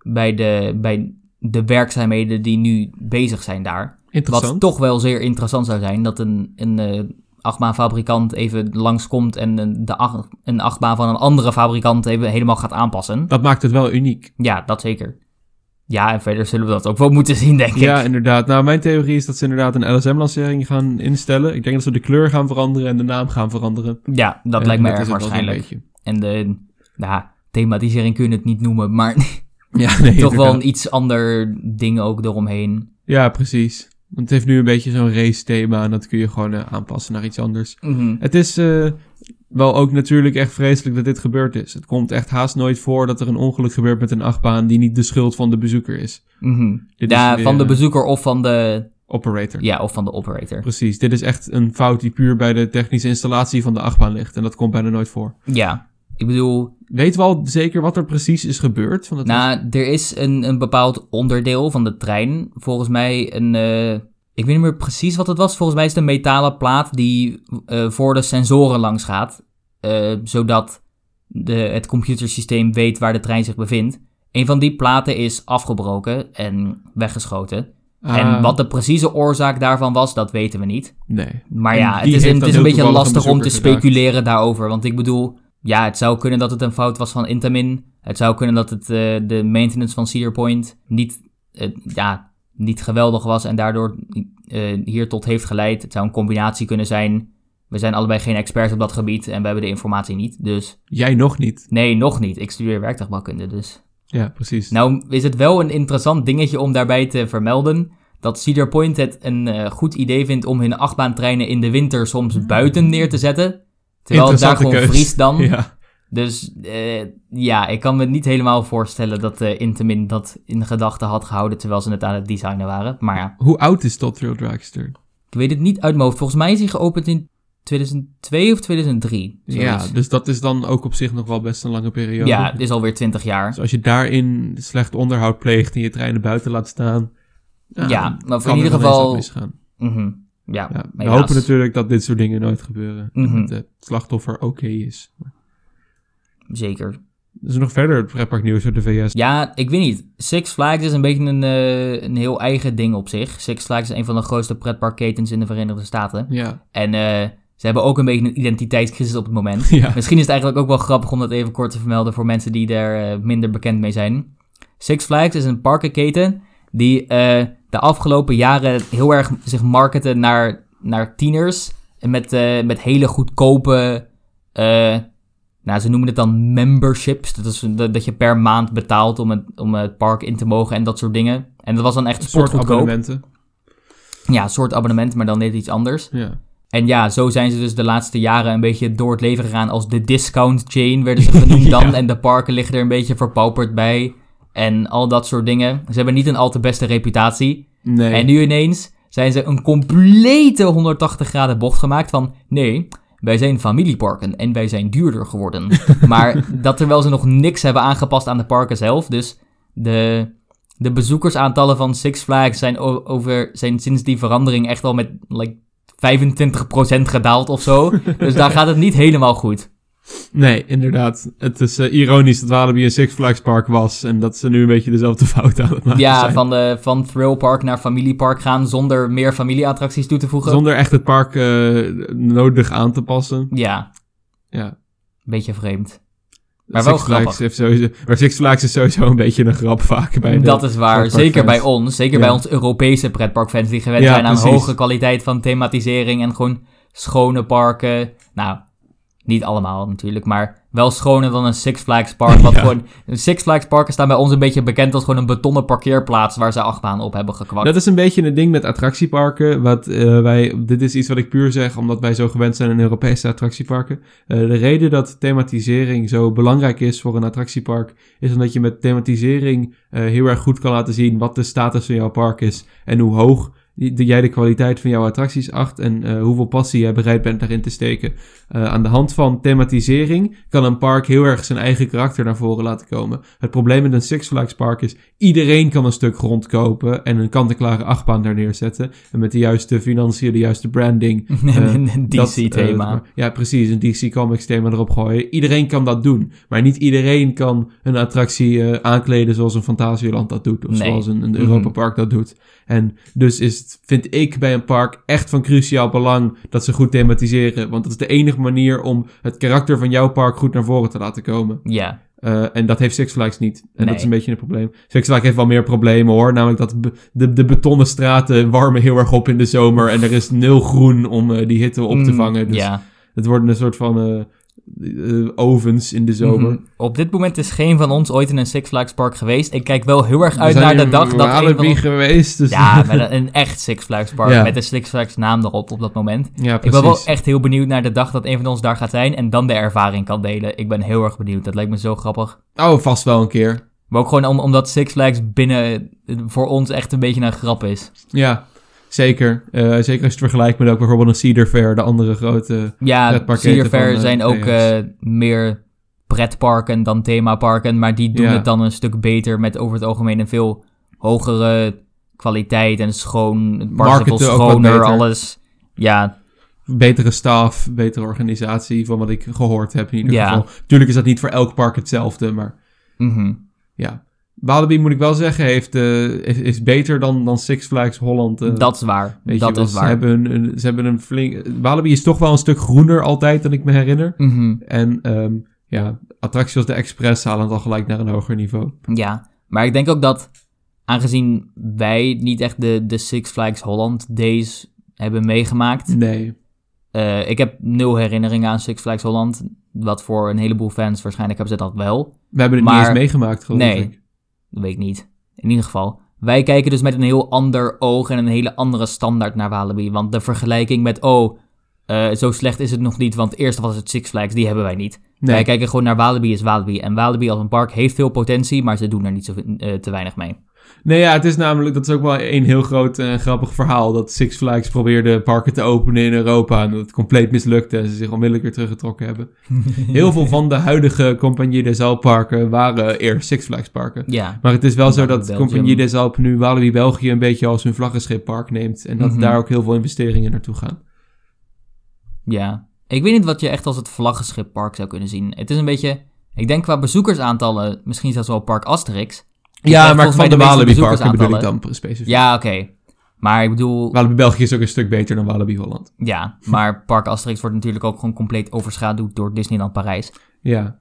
bij de, bij de werkzaamheden die nu bezig zijn daar. interessant. Wat toch wel zeer interessant zou zijn, dat een, een eh, achtbaanfabrikant even langskomt en de acht, een achtbaan van een andere fabrikant even helemaal gaat aanpassen. Dat maakt het wel uniek. Ja, dat zeker. Ja, en verder zullen we dat ook wel moeten zien, denk ik. Ja, inderdaad. Nou, mijn theorie is dat ze inderdaad een LSM-lancering gaan instellen. Ik denk dat ze de kleur gaan veranderen en de naam gaan veranderen. Ja, dat En lijkt me is erg waarschijnlijk. En de nou, thematisering kun je het niet noemen, maar Ja, nee, toch wel een iets ander ding ook eromheen. Ja, precies. Want het heeft nu een beetje zo'n race-thema en dat kun je gewoon eh, aanpassen naar iets anders. Mhm. Het is eh, wel ook natuurlijk echt vreselijk dat dit gebeurd is. Het komt echt haast nooit voor dat er een ongeluk gebeurt met een achtbaan die niet de schuld van de bezoeker is. Mhm. Ja, is weer, van de eh, bezoeker of van de, Operator. ja, of van de operator. Precies. Dit is echt een fout die puur bij de technische installatie van de achtbaan ligt. En dat komt bijna nooit voor. Ja, ik bedoel, Weten we al zeker wat er precies is gebeurd? Want het Nou, er is een, een bepaald onderdeel van de trein. Volgens mij een. eh, ik weet niet meer precies wat het was. Volgens mij is het een metalen plaat die eh, voor de sensoren langs gaat. eh, zodat de, het computersysteem weet waar de trein zich bevindt. Een van die platen is afgebroken en weggeschoten. En Ah, wat de precieze oorzaak daarvan was, dat weten we niet. Nee. Maar ja, het is, een, het is een beetje lastig om te speculeren daarover. Want ik bedoel, ja, het zou kunnen dat het een fout was van Intamin. Het zou kunnen dat het eh, de maintenance van Cedar Point niet, eh, ja, niet geweldig was en daardoor eh, hier tot heeft geleid. Het zou een combinatie kunnen zijn. We zijn allebei geen experts op dat gebied en we hebben de informatie niet. Dus Jij nog niet. nee, nog niet. Ik studeer werktuigbouwkunde, dus... Ja, precies. Nou is het wel een interessant dingetje om daarbij te vermelden. Dat Cedar Point het een goed idee vindt om hun achtbaantreinen in de winter soms buiten neer te zetten. Terwijl het daar gewoon keus. vriest dan. Ja. Dus eh, ja, ik kan me niet helemaal voorstellen dat eh Intamin dat in gedachten had gehouden terwijl ze het aan het designen waren. Maar ja, Hoe oud is Top Thrill Dragster? Ik weet het niet uit mijn hoofd. Volgens mij is hij geopend in 2002 of 2003. Ja, dus dat is dan ook op zich nog wel best een lange periode. ja, het is alweer 20 jaar. Dus als je daarin slecht onderhoud pleegt en je treinen buiten laat staan. Ja, maar voor in er ieder geval- wat misgaan. Ja, Ja, we hopen natuurlijk dat dit soort dingen nooit gebeuren. Mhm. En dat het slachtoffer oké is. Zeker. Er is nog verder pretparknieuws uit de VS. Ja, ik weet niet. Six Flags is een beetje een, eh, een heel eigen ding op zich. Six Flags is een van de grootste pretparkketens in de Verenigde Staten. Ja, En eh, ze hebben ook een beetje een identiteitscrisis op het moment. ja. Misschien is het eigenlijk ook wel grappig om dat even kort te vermelden voor mensen die er eh, minder bekend mee zijn. Six Flags is een parkenketen die de afgelopen jaren heel erg zich markette naar, naar tieners. En met, eh, met hele goedkope, eh, nou ze noemen het dan memberships. Dat is dat dat je per maand betaalt om het, om het park in te mogen en dat soort dingen. En dat was dan echt Een soort abonnementen. Ja, een soort abonnement, maar dan net iets anders. Ja. En ja, zo zijn ze dus de laatste jaren een beetje door het leven gegaan als de discount chain, werden ze genoemd dan. Ja. En de parken liggen er een beetje verpauperd bij. En al dat soort dingen. Ze hebben niet een al te beste reputatie. Nee. En nu ineens zijn ze een complete 180 graden bocht gemaakt van... Nee, wij zijn familieparken en wij zijn duurder geworden. maar dat terwijl ze nog niks hebben aangepast aan de parken zelf. Dus de, de bezoekersaantallen van Six Flags zijn, over, zijn sinds die verandering echt al met like, 25% gedaald of zo. dus daar gaat het niet helemaal goed. Nee, inderdaad. Het is eh, ironisch dat Walibi een Six Flags park was. En dat ze nu een beetje dezelfde fout aan het maken Ja, zijn. van, de, van Thrill Park naar Familiepark gaan zonder meer familieattracties toe te voegen. Zonder echt het park eh, nodig aan te passen. Ja, Ja. beetje vreemd. Maar wel Six Flags grappig. heeft sowieso, maar Six Flags is sowieso een beetje een grap vaak bij dat is waar. Zeker bij ons. Zeker Ja. bij ons Europese pretparkfans die gewend Ja, zijn aan precies. hoge kwaliteit van thematisering en gewoon schone parken. Nou, niet allemaal natuurlijk, maar wel schoner dan een Six Flags park. Wat Ja. gewoon, Six Flags parken staan bij ons een beetje bekend als gewoon een betonnen parkeerplaats waar ze achtbaan op hebben gekwakt. Dat is een beetje een ding met attractieparken. Wat eh, wij, dit is iets wat ik puur zeg, omdat wij zo gewend zijn aan Europese attractieparken. Eh, de reden dat thematisering zo belangrijk is voor een attractiepark, is omdat je met thematisering eh, heel erg goed kan laten zien wat de status van jouw park is. En hoe hoog die- jij de kwaliteit van jouw attracties acht en eh, hoeveel passie jij bereid bent daarin te steken. Eh, aan de hand van thematisering kan een park heel erg zijn eigen karakter naar voren laten komen. Het probleem met een Six Flags park is, iedereen kan een stuk grond kopen en een kant-en-klare achtbaan daar neerzetten. En met de juiste financiën, de juiste branding. eh, een dat, DC-thema. eh, ja, precies, een DC Comics thema erop gooien. Iedereen kan dat doen. Maar niet iedereen kan een attractie eh, aankleden zoals een Fantasieland dat doet. Of Nee. zoals een, een Mhm. Europa Park dat doet. En dus is het, vind ik bij een park echt van cruciaal belang dat ze goed thematiseren. Want dat is de enige manier om het karakter van jouw park goed naar voren te laten komen. ja, Eh, en dat heeft Six Flags niet. En Nee. dat is een beetje een probleem. Six Flags heeft wel meer problemen hoor. Namelijk dat de, de betonnen straten warmen heel erg op in de zomer. En er is nul groen om eh, die hitte op te Mm, vangen. Dus ja. het worden een soort van eh, eh, ovens in de zomer. Mhm. Op dit moment is geen van ons ooit in een Six Flags park geweest. Ik kijk wel heel erg uit naar de dag dat een van ons... geweest. Dus Ja, met een, een echt Six Flags park. Ja. Met een Six Flags naam erop op dat moment. ja, Ik precies. ben wel echt heel benieuwd naar de dag dat een van ons daar gaat zijn. En dan de ervaring kan delen. Ik ben heel erg benieuwd. Dat lijkt me zo grappig. Oh, vast wel een keer. Maar ook gewoon om, omdat Six Flags binnen voor ons echt een beetje een grap is. Ja, zeker. Eh, zeker als je het vergelijkt met ook bijvoorbeeld een Cedar Fair, de andere grote... Ja, Cedar Fair van, eh, zijn ook eh, meer pretparken dan themaparken. Maar die doen Ja. het dan een stuk beter met over het algemeen een veel hogere kwaliteit en schoon. Het park is veel schoner, alles. Ja, Betere staf, betere organisatie, van wat ik gehoord heb in ieder Ja. geval. Tuurlijk is dat niet voor elk park hetzelfde, maar mhm. ja. Walibi, moet ik wel zeggen, heeft, eh, is, is beter dan, dan Six Flags Holland. eh, dat is waar. weet Dat is Ze waar. hebben een, ze hebben een flink... Walibi is toch wel een stuk groener altijd, dan ik me herinner. Mhm. En ehm, ja, attracties als de Express halen het al gelijk naar een hoger niveau. Ja, maar ik denk ook dat aangezien wij niet echt de, de Six Flags Holland Days hebben meegemaakt. Nee. eh, ik heb nul herinneringen aan Six Flags Holland. Wat voor een heleboel fans waarschijnlijk hebben ze dat wel. We hebben het Maar- niet eens meegemaakt, geloof Nee. ik. Dat weet ik niet. In ieder geval. Wij kijken dus met een heel ander oog en een hele andere standaard naar Walibi. Want de vergelijking met, oh, eh, zo slecht is het nog niet, want eerst was het Six Flags, die hebben wij niet. Nee. Wij kijken gewoon naar Walibi is Walibi. En Walibi als een park heeft veel potentie, maar ze doen er niet zo, eh, te weinig mee. Nee, ja, het is namelijk, dat is ook wel een heel groot en grappig verhaal. Dat Six Flags probeerde parken te openen in Europa en dat het compleet mislukte en ze zich onmiddellijk weer teruggetrokken hebben. Heel veel van de huidige Compagnie des Alpes parken waren eerst Six Flags parken. Ja, Maar het is wel zo dat Belgium. Compagnie des Alpes nu Walibi België een beetje als hun vlaggenschippark neemt. En dat Mhm. daar ook heel veel investeringen naartoe gaan. ja. Ik weet niet wat je echt als het vlaggenschippark zou kunnen zien. Het is een beetje... Ik denk qua bezoekersaantallen misschien zelfs wel Park Asterix. Ja, maar van de meeste Walibi parken bedoel ik dan specifiek. Ja, oké. Maar ik bedoel... Walibi België is ook een stuk beter dan Walibi Holland. Ja, maar Park Asterix wordt natuurlijk ook gewoon compleet overschaduwd door Disneyland Parijs. Ja.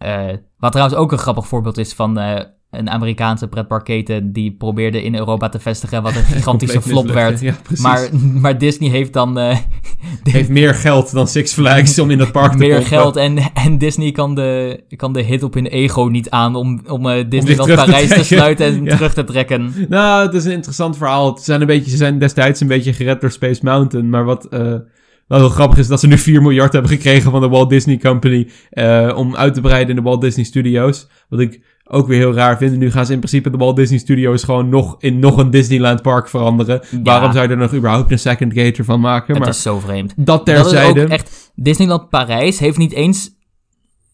Eh, wat trouwens ook een grappig voorbeeld is van eh, een Amerikaanse pretparkketen die probeerde in Europa te vestigen, wat een gigantische flop werd. Ja. Maar, maar Disney heeft dan eh, heeft meer geld dan Six Flags om in dat park te meer pompen. geld en, en Disney kan de, kan de hit op hun ego niet aan om, om eh, Disneyland te Parijs te, trekken. sluiten en Ja. terug te trekken. Nou, het is een interessant verhaal. Ze zijn, een beetje, ze zijn destijds een beetje gered door Space Mountain. Maar wat eh, wel heel grappig is, dat ze nu 4 miljard hebben gekregen van de Walt Disney Company. eh, om uit te breiden in de Walt Disney Studios. Wat ik ook weer heel raar vind. Nu gaan ze in principe de Walt Disney Studios gewoon nog in nog een Disneyland park veranderen. Ja. Waarom zou je er nog überhaupt een second gate ervan maken? Het maar is zo vreemd. dat Dat is terzijde. ook echt... Disneyland Parijs heeft niet eens...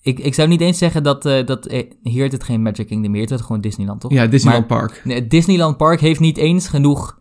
Ik, ik zou niet eens zeggen dat... eh, dat eh, hier het geen Magic Kingdom, heet het gewoon Disneyland, toch? Ja, Disneyland Park. Nee, het Disneyland Park heeft niet eens genoeg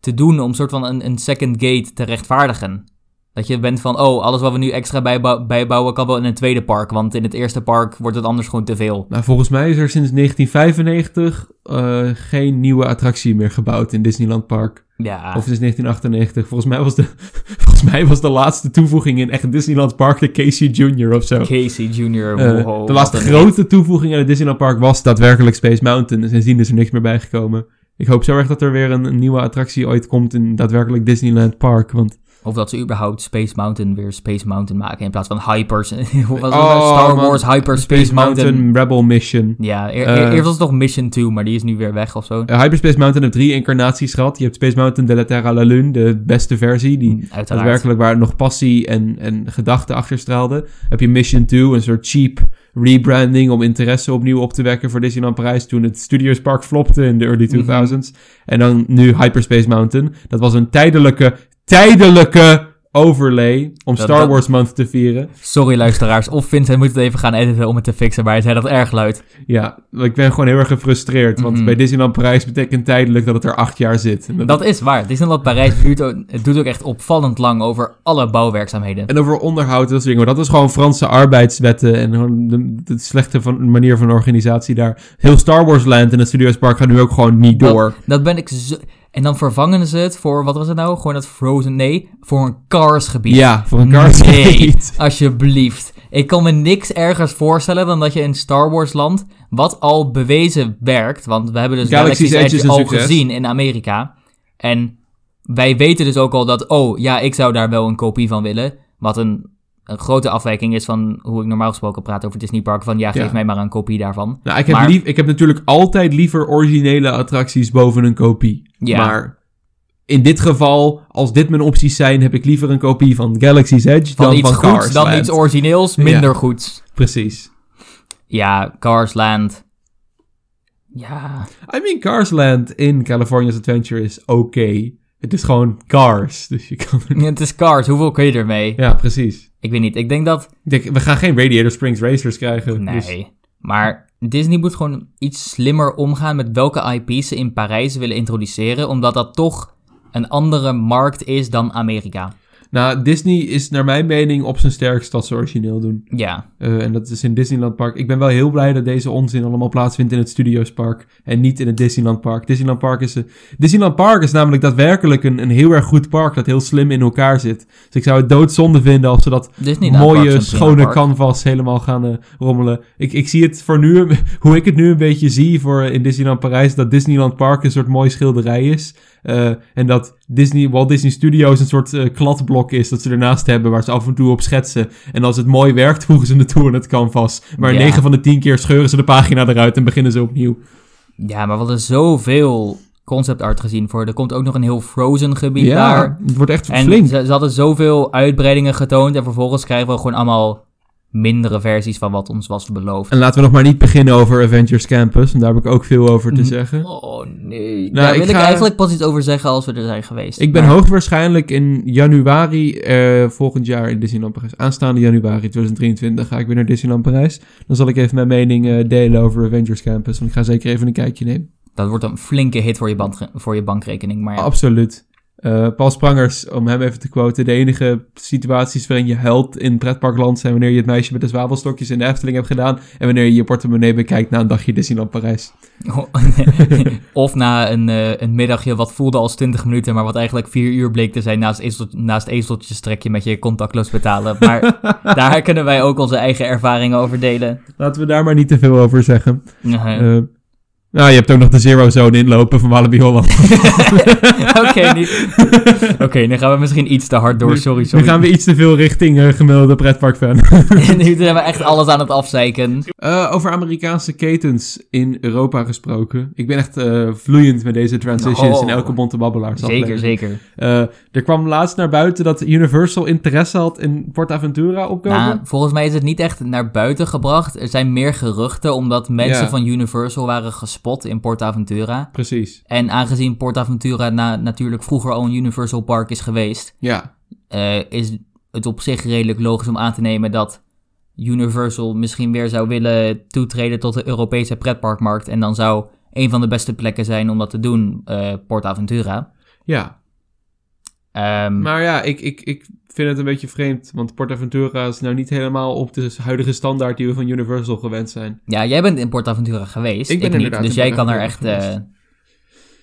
te doen om soort van een, een second gate te rechtvaardigen. Dat je bent van, oh, alles wat we nu extra bijbou- bijbouwen kan wel in een tweede park, want in het eerste park wordt het anders gewoon te veel. Nou, volgens mij is er sinds 1995 eh, geen nieuwe attractie meer gebouwd in Disneyland Park. Ja, Of sinds 1998. Volgens mij was de, volgens mij was de laatste toevoeging in echt Disneyland Park de Casey Jr. of zo. Casey Jr. Eh, wow, de laatste grote toevoeging aan het Disneyland Park was daadwerkelijk Space Mountain. En sindsdien is er niks meer bijgekomen. Ik hoop zo erg dat er weer een, een nieuwe attractie ooit komt in daadwerkelijk Disneyland Park. Want Of dat ze überhaupt Space Mountain weer Space Mountain maken in plaats van Hypers. Oh, Star man. Wars Hyper Space, Mountain. Rebel Mission. Ja, eer- Eh. eer- eerst was het nog Mission 2, maar die is nu weer weg of zo. Uh, Hyperspace Mountain heeft drie incarnaties gehad. Je hebt Space Mountain de la Terra la Lune, de beste versie. Die Uiteraard. daadwerkelijk waar nog passie en, en gedachte achter straalde. Heb je Mission 2, een soort cheap rebranding om interesse opnieuw op te wekken voor Disneyland Parijs toen het Studios Park flopte in de early Mhm. 2000s. En dan nu Hyperspace Mountain. Dat was een tijdelijke, tijdelijke overlay om Dat- Star dat- Wars Month te vieren. Sorry luisteraars, of Vincent moet het even gaan editen om het te fixen, maar hij zei dat erg luid. Ja, ik ben gewoon heel erg gefrustreerd. Want Mhm. bij Disneyland Parijs betekent tijdelijk dat het er acht jaar zit. Dat- Dat is waar. Disneyland Parijs duurt ook, het doet ook echt opvallend lang over alle bouwwerkzaamheden. En over onderhoud en dat soort dingen. Maar dat is gewoon Franse arbeidswetten en de, de slechte van, manier van organisatie daar. Heel Star Wars Land en het Studios Park gaat nu ook gewoon niet door. Dat ben ik zo... En dan vervangen ze het voor, wat was het nou? Gewoon dat Frozen, nee, voor een Cars gebied. Ja, voor een Cars Nee, gebied. alsjeblieft. Ik kan me niks ergers voorstellen dan dat je in Star Wars land, wat al bewezen werkt, want we hebben dus Galaxy's Galaxy's, Edge al succes. gezien in Amerika. En wij weten dus ook al dat, oh ja, ik zou daar wel een kopie van willen. Wat een, een grote afwijking is van hoe ik normaal gesproken praat over Disney Park. Van ja, geef Ja. mij maar een kopie daarvan. Nou, ik heb, Maar- lief, ik heb natuurlijk altijd liever originele attracties boven een kopie. Ja. Maar in dit geval, als dit mijn opties zijn, heb ik liever een kopie van Galaxy's Edge Van dan iets van goeds Cars dan iets origineels, minder goeds. Precies. Ja, Cars Land. Ja, I mean, Cars Land in California's Adventure is oké. Het is gewoon Cars. Dus je kan er... het is Cars. Hoeveel kun je ermee? Ja, precies. Ik weet niet. Ik denk dat Ik denk, we gaan geen Radiator Springs Racers krijgen. Nee. dus- Maar Disney moet gewoon iets slimmer omgaan met welke IP's ze in Parijs willen introduceren, omdat dat toch een andere markt is dan Amerika. Nou, Disney is naar mijn mening op zijn sterkst dat ze origineel doen. Ja, Eh, en dat is in Disneyland Park. Ik ben wel heel blij dat deze onzin allemaal plaatsvindt in het Studios Park. En niet in het Disneyland Park. Disneyland Park is, eh, Disneyland Park is namelijk daadwerkelijk een, een heel erg goed park dat heel slim in elkaar zit. Dus ik zou het doodzonde vinden als ze dat Disneyland mooie, schone canvas helemaal gaan eh, rommelen. Ik, ik zie het voor nu, hoe ik het nu een beetje zie voor in Disneyland Parijs, dat Disneyland Park een soort mooi schilderij is. Eh, en dat Disney, Walt Disney Studios een soort eh, kladblok is dat ze ernaast hebben waar ze af en toe op schetsen. En als het mooi werkt, voegen ze het toe in het canvas. Maar Ja. 9 van de 10 keer scheuren ze de pagina eruit en beginnen ze opnieuw. Ja, maar we hadden zoveel concept art gezien voor. Er komt ook nog een heel Frozen gebied daar. het wordt echt En flink. ze, ze hadden zoveel uitbreidingen getoond en vervolgens krijgen we gewoon allemaal mindere versies van wat ons was beloofd. En laten we nog maar niet beginnen over Avengers Campus, want daar heb ik ook veel over te Mhm. zeggen. Oh nee. Nou, Daar wil ik ga- eigenlijk pas iets over zeggen als we er zijn geweest. Ik ben Maar- hoogstwaarschijnlijk in januari eh, volgend jaar in Disneyland Parijs. Aanstaande januari 2023 ga ik weer naar Disneyland Parijs. Dan zal ik even mijn mening eh, delen over Avengers Campus. Want ik ga zeker even een kijkje nemen. Dat wordt een flinke hit voor je, band, voor je bankrekening. Maar ja. Absoluut. Eh, Paul Sprangers, om hem even te quoten. De enige situaties waarin je huilt in pretparkland zijn wanneer je het meisje met de zwavelstokjes in de Efteling hebt gedaan. En wanneer je je portemonnee bekijkt na een dagje Disneyland Parijs. of na een, eh, een middagje wat voelde als 20 minuten, maar wat eigenlijk 4 uur bleek te zijn naast, ezel, naast ezeltjestrekje met je contactloos betalen. Maar daar kunnen wij ook onze eigen ervaringen over delen. Laten we daar maar niet te veel over zeggen. Uh, nou, je hebt ook nog de Zero Zone inlopen van Walibi Holland. Oké, niet- Oké, nu gaan we misschien iets te hard door. Sorry, sorry. Nu gaan we iets te veel richting eh, gemiddelde pretparkfan. nu zijn we echt alles aan het afzeiken. Eh, over Amerikaanse ketens in Europa gesproken. Ik ben echt eh, vloeiend met deze transitions Oh. in elke Bonte Babbelaars Zeker, zeker. Eh, er kwam laatst naar buiten dat Universal interesse had in PortAventura opkomen. Nou, volgens mij is het niet echt naar buiten gebracht. Er zijn meer geruchten, omdat mensen Ja. van Universal waren gespot in PortAventura. Precies, En aangezien PortAventura na, natuurlijk vroeger al een Universal Park is geweest, ja. eh, is het op zich redelijk logisch om aan te nemen dat Universal misschien weer zou willen toetreden tot de Europese pretparkmarkt. En dan zou een van de beste plekken zijn om dat te doen, eh PortAventura. Ja, Ehm, maar ja, ik, ik, ik vind het een beetje vreemd. Want PortAventura is nou niet helemaal op de huidige standaard die we van Universal gewend zijn. ja, jij bent in PortAventura geweest. Ik ben niet, inderdaad dus in jij kan er echt eh,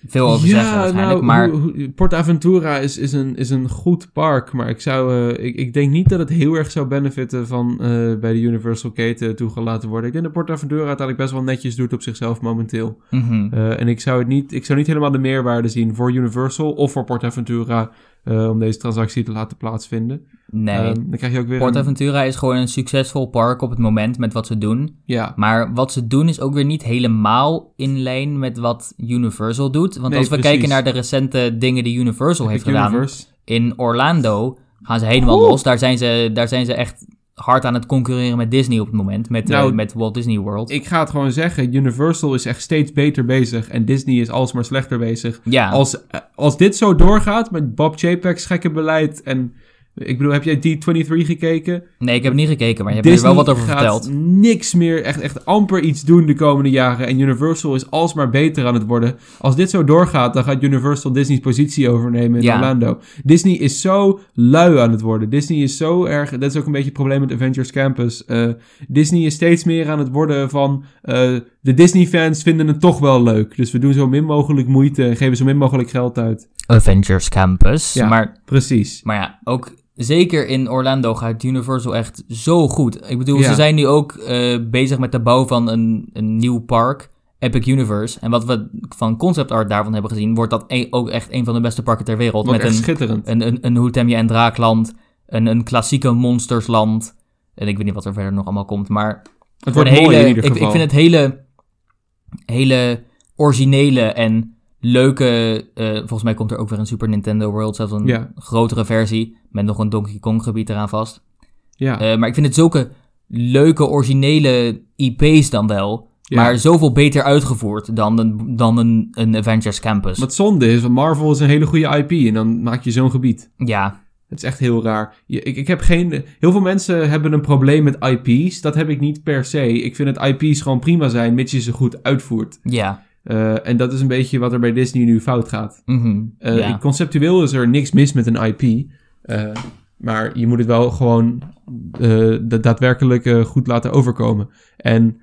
veel over zeggen waarschijnlijk. nou, maar PortAventura is, is, een, is een goed park, maar ik, zou, eh, ik, ik denk niet dat het heel erg zou benefitten van eh, bij de Universal keten toegelaten worden. Ik denk dat PortAventura uiteindelijk best wel netjes doet op zichzelf momenteel. mhm. En ik zou, het niet, ik zou niet helemaal de meerwaarde zien voor Universal of voor PortAventura eh, om deze transactie te laten plaatsvinden. nee. Ehm, dan krijg je ook weer een- PortAventura is gewoon een succesvol park op het moment met wat ze doen. Ja, Maar wat ze doen is ook weer niet helemaal in lijn met wat Universal doet. Want Nee, als we precies. kijken naar de recente dingen die Universal heeft gedaan. In Orlando gaan ze helemaal los. Daar zijn, ze, daar zijn ze echt hard aan het concurreren met Disney op het moment. Met, eh, Nou, met Walt Disney World. Ik ga het gewoon zeggen, Universal is echt steeds beter bezig en Disney is alsmaar slechter bezig. ja, Als, eh, als dit zo doorgaat met Bob Chapek's gekke beleid en... Ik bedoel, heb jij D23 gekeken? nee, ik heb niet gekeken, maar je hebt er wel wat over gaat verteld. niks meer, echt, echt amper iets doen de komende jaren. En Universal is alsmaar beter aan het worden. Als dit zo doorgaat, dan gaat Universal Disney's positie overnemen in Ja. Orlando. Disney is zo lui aan het worden. Disney is zo erg... Dat is ook een beetje het probleem met Avengers Campus. Eh, Disney is steeds meer aan het worden van... eh, de Disney-fans vinden het toch wel leuk. Dus we doen zo min mogelijk moeite en geven zo min mogelijk geld uit. Avengers Campus. Ja. Maar, Precies. maar ja, ook zeker in Orlando gaat Universal echt zo goed. Ik bedoel, Ja. ze zijn nu ook eh, bezig met de bouw van een, een nieuw park. Epic Universe. En wat we van concept art daarvan hebben gezien, wordt dat e- ook echt een van de beste parken ter wereld. Wat met een, schitterend. een, een, een Hoe Tem je en Draakland, een, een klassieke monstersland. En ik weet niet wat er verder nog allemaal komt, maar het wordt mooi hele, in ieder ik, geval. ik vind het hele, hele originele en leuke. eh, volgens mij komt er ook weer een Super Nintendo World, zelfs een Ja. grotere versie met nog een Donkey Kong gebied eraan vast. Ja. Eh, maar ik vind het zulke leuke, originele IP's dan wel. Ja. Maar zoveel beter uitgevoerd dan een, dan een, een Avengers Campus. Wat zonde is, want Marvel is een hele goede IP en dan maak je zo'n gebied. Ja, Het is echt heel raar. Je- ik, ik heb geen... Heel veel mensen hebben een probleem met IP's. Dat heb ik niet per se. Ik vind dat IP's gewoon prima zijn, mits je ze goed uitvoert. ja. Eh, en dat is een beetje wat er bij Disney nu fout gaat. mhm, Eh, ja. Conceptueel is er niks mis met een IP. eh, maar je moet het wel gewoon da- daadwerkelijk goed laten overkomen. En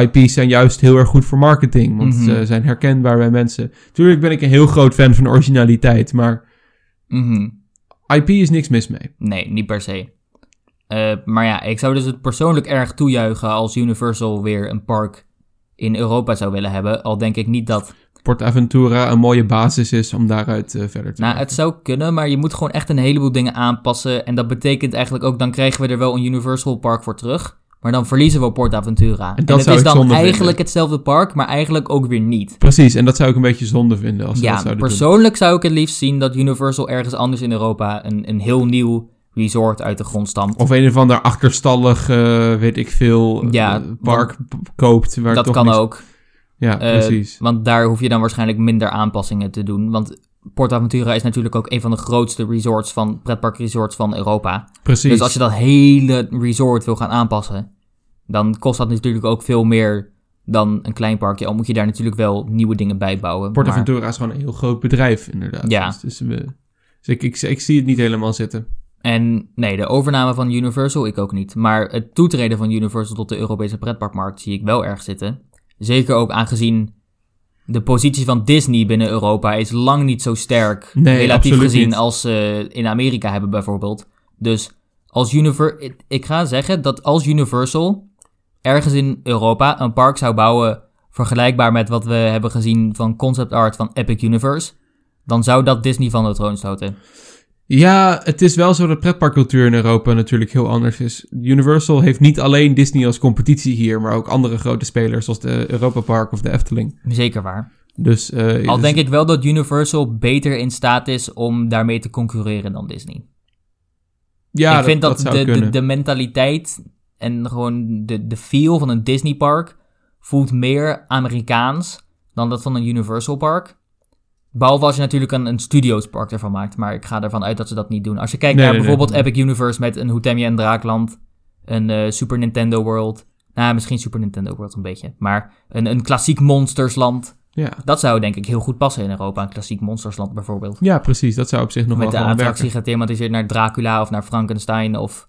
IP's zijn juist heel erg goed voor marketing. Want Mhm. ze zijn herkenbaar bij mensen. Tuurlijk ben ik een heel groot fan van originaliteit. Maar mhm. IP is niks mis mee. Nee, niet per se. Maar ja, ik zou dus het persoonlijk erg toejuichen als Universal weer een park in Europa zou willen hebben. Al denk ik niet dat. PortAventura een mooie basis is om daaruit eh, verder te Nou, het zou kunnen, maar je moet gewoon echt een heleboel dingen aanpassen. En dat betekent eigenlijk ook, dan krijgen we er wel een Universal Park voor terug. Maar dan verliezen we PortAventura. En, dat het zou is dan eigenlijk vinden. hetzelfde park, maar eigenlijk ook weer niet. Precies, en dat zou ik een beetje zonde vinden als dat Ja, doen. persoonlijk zou ik het liefst zien dat Universal ergens anders in Europa een, een heel nieuw resort uit de grond stampt. Of een of ander achterstallig, eh, weet ik veel, Ja, eh, park koopt. Waar dat toch kan niks- ook. Ja, Eh, precies. Want daar hoef je dan waarschijnlijk minder aanpassingen te doen. Want PortAventura is natuurlijk ook een van de grootste resorts van pretparkresorts van Europa. precies. Dus als je dat hele resort wil gaan aanpassen, dan kost dat natuurlijk ook veel meer dan een klein parkje. Al moet je daar natuurlijk wel nieuwe dingen bij bouwen. Maar- PortAventura is gewoon een heel groot bedrijf, inderdaad. Ja. Dus, dus, we- dus ik, ik, ik zie het niet helemaal zitten. En nee, de overname van Universal, ik ook niet. Maar het toetreden van Universal tot de Europese pretparkmarkt zie ik wel erg zitten. Zeker ook aangezien de positie van Disney binnen Europa is lang niet zo sterk. Nee, relatief gezien niet. als ze in Amerika hebben bijvoorbeeld. Dus als Univer ik- ik ga zeggen dat als Universal ergens in Europa een park zou bouwen vergelijkbaar met wat we hebben gezien van concept art van Epic Universe, dan zou dat Disney van de troon stoten. Ja, het is wel zo dat pretparkcultuur in Europa natuurlijk heel anders is. Universal heeft niet alleen Disney als competitie hier, maar ook andere grote spelers zoals de Europa Park of de Efteling. Zeker waar. Dus, eh, Al dus- denk ik wel dat Universal beter in staat is om daarmee te concurreren dan Disney. ja, ik vind dat, de, de, de mentaliteit en gewoon de, de feel van een Disney park voelt meer Amerikaans dan dat van een Universal park. Behalve als je natuurlijk een, een studios park ervan maakt, maar ik ga ervan uit dat ze dat niet doen. Als je kijkt Nee, naar nee, bijvoorbeeld nee. Epic Universe met een Hoetemje en Draakland, een eh, Super Nintendo World, nou misschien Super Nintendo World een beetje, maar een, een klassiek Monstersland, ja. dat zou denk ik heel goed passen in Europa, een klassiek Monstersland bijvoorbeeld. ja, precies. Dat zou op zich nog Met wel de gewoon attractie gethematiseerd naar Dracula of naar Frankenstein of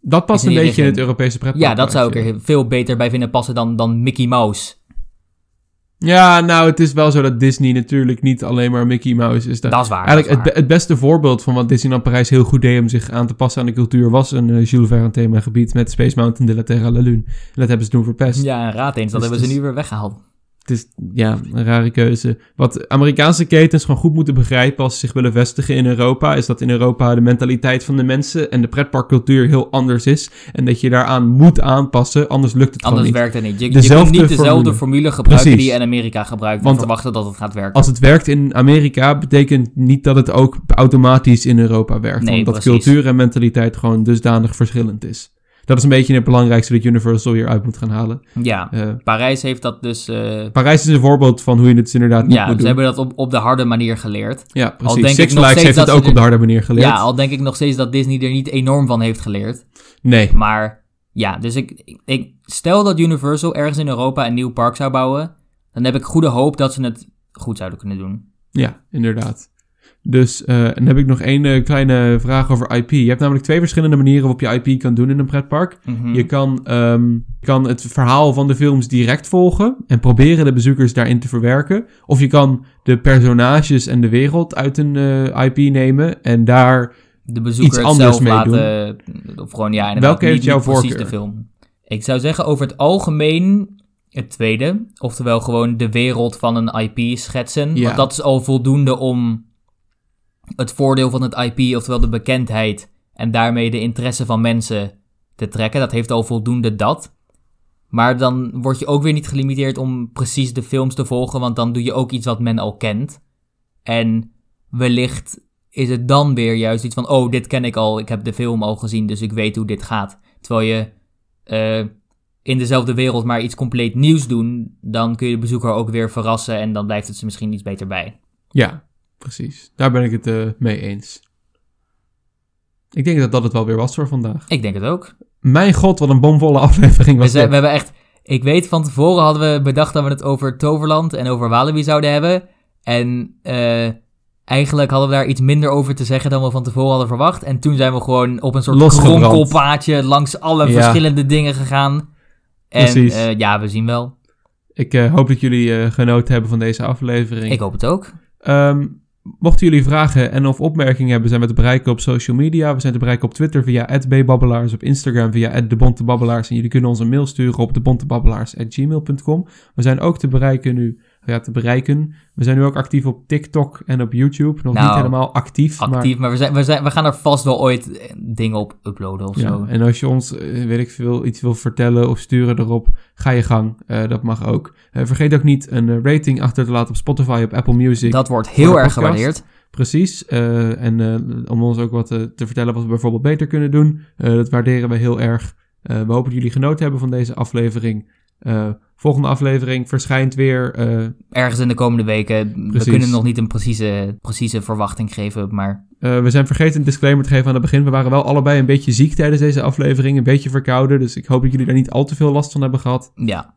Dat past een beetje in het. Europese pretpark. Ja, dat zou ik er veel beter bij vinden passen dan, dan Mickey Mouse. Ja, nou, het is wel zo dat Disney natuurlijk niet alleen maar Mickey Mouse is. Dat- Dat is waar. Eigenlijk het, be- het beste voorbeeld van wat Disneyland Parijs heel goed deed om zich aan te passen aan de cultuur was een eh, Jules Verne themagebied met Space Mountain de la Terra la Lune. En dat hebben ze toen verpest. Ja, raad eens. Dat Dus hebben ze is- nu weer weggehaald. Het is ja, een rare keuze. Wat Amerikaanse ketens gewoon goed moeten begrijpen als ze zich willen vestigen in Europa, is dat in Europa de mentaliteit van de mensen en de pretparkcultuur heel anders is. En dat je daaraan moet aanpassen, anders lukt het Anders gewoon niet. werkt het niet. Je, je kunt niet dezelfde formule. formule, gebruiken Precies. die je in Amerika gebruikt Want en verwachten dat het gaat werken. Als het werkt in Amerika, betekent niet dat het ook automatisch in Europa werkt. Nee, omdat precies. cultuur en mentaliteit gewoon dusdanig verschillend is. Dat is een beetje het belangrijkste dat Universal hier uit moet gaan halen. Ja, Eh, Parijs heeft dat dus... eh, Parijs is een voorbeeld van hoe je het inderdaad niet ja, moet ze doen. hebben dat op, op de harde manier geleerd. Ja, precies. denk ik Six Flags heeft het ook ze op de harde manier geleerd. Ja, al denk ik nog steeds dat Disney er niet enorm van heeft geleerd. Nee. Maar ja, dus ik- ik stel dat Universal ergens in Europa een nieuw park zou bouwen, dan heb ik goede hoop dat ze het goed zouden kunnen doen. Ja, inderdaad. Dus eh, en dan heb ik nog één eh, kleine vraag over IP. Je hebt namelijk twee verschillende manieren waarop je IP kan doen in een pretpark. Mhm. Je kan, je kan het verhaal van de films direct volgen en proberen de bezoekers daarin te verwerken. Of je kan de personages en de wereld uit een eh, IP nemen en daar... de bezoeker iets anders zelf mee laten, of gewoon ja, Welke heeft jouw niet precies voorkeur? de film. Ik zou zeggen over het algemeen het tweede, oftewel gewoon de wereld van een IP schetsen, Ja. want dat is al voldoende om het voordeel van het IP, oftewel de bekendheid en daarmee de interesse van mensen te trekken. Dat heeft al voldoende dat. Maar dan word je ook weer niet gelimiteerd om precies de films te volgen, want dan doe je ook iets wat men al kent. En wellicht is het dan weer juist iets van, oh, dit ken ik al, ik heb de film al gezien, dus ik weet hoe dit gaat. Terwijl je eh, in dezelfde wereld maar iets compleet nieuws doen, dan kun je de bezoeker ook weer verrassen en dan blijft het ze misschien iets beter bij. Ja, precies. Daar ben ik het eh, mee eens. Ik denk dat dat het wel weer was voor vandaag. Ik denk het ook. Mijn god, wat een bomvolle aflevering We, was zijn, dit. we hebben echt, ik weet van tevoren hadden we bedacht dat we het over Toverland en over Walibi zouden hebben. En eh, eigenlijk hadden we daar iets minder over te zeggen dan we van tevoren hadden verwacht. En toen zijn we gewoon op een soort kronkelpaadje langs alle Ja. verschillende dingen gegaan. En Precies. eh, ja, we zien wel. Ik hoop dat jullie genoten hebben van deze aflevering. Ik hoop het ook. Ehm, mochten jullie vragen en of opmerkingen hebben, zijn we te bereiken op social media. We zijn te bereiken op Twitter via @bbabbelaars, op Instagram via @debontebabbelaars en jullie kunnen ons een mail sturen op debontebabbelaars@gmail.com. We zijn ook te bereiken nu, ja, te bereiken. We zijn nu ook actief op TikTok en op YouTube. Nog Nou, niet helemaal actief, maar Actief, maar we, zijn, we, zijn, we gaan er vast wel ooit eh, dingen op uploaden of Ja, zo. en als je ons, eh, weet ik veel, iets wil vertellen of sturen erop, ga je gang. Eh, dat mag ook. Vergeet ook niet een rating achter te laten op Spotify, op Apple Music. Dat wordt heel erg podcast. gewaardeerd. Precies. en om ons ook wat te vertellen wat we bijvoorbeeld beter kunnen doen. Dat waarderen we heel erg. We hopen dat jullie genoten hebben van deze aflevering. Eh, volgende aflevering verschijnt weer. eh, Ergens in de komende weken. We kunnen nog niet een precieze, precieze verwachting geven, maar eh, we zijn vergeten een disclaimer te geven aan het begin. We waren wel allebei een beetje ziek tijdens deze aflevering. Een beetje verkouden. Dus ik hoop dat jullie daar niet al te veel last van hebben gehad. ja,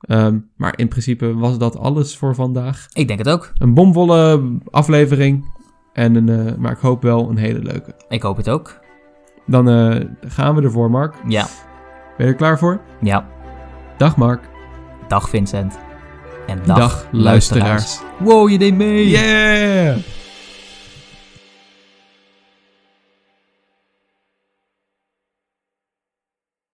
Ehm, maar in principe was dat alles voor vandaag. ik denk het ook. Een bomvolle aflevering. En een, maar ik hoop wel een hele leuke. Ik hoop het ook. Dan gaan we ervoor, Mark. Ja, Ben je er klaar voor? ja. Dag, Mark. Dag Vincent. En dag, luisteraars. luisteraars. Wow, je deed mee! Yeah!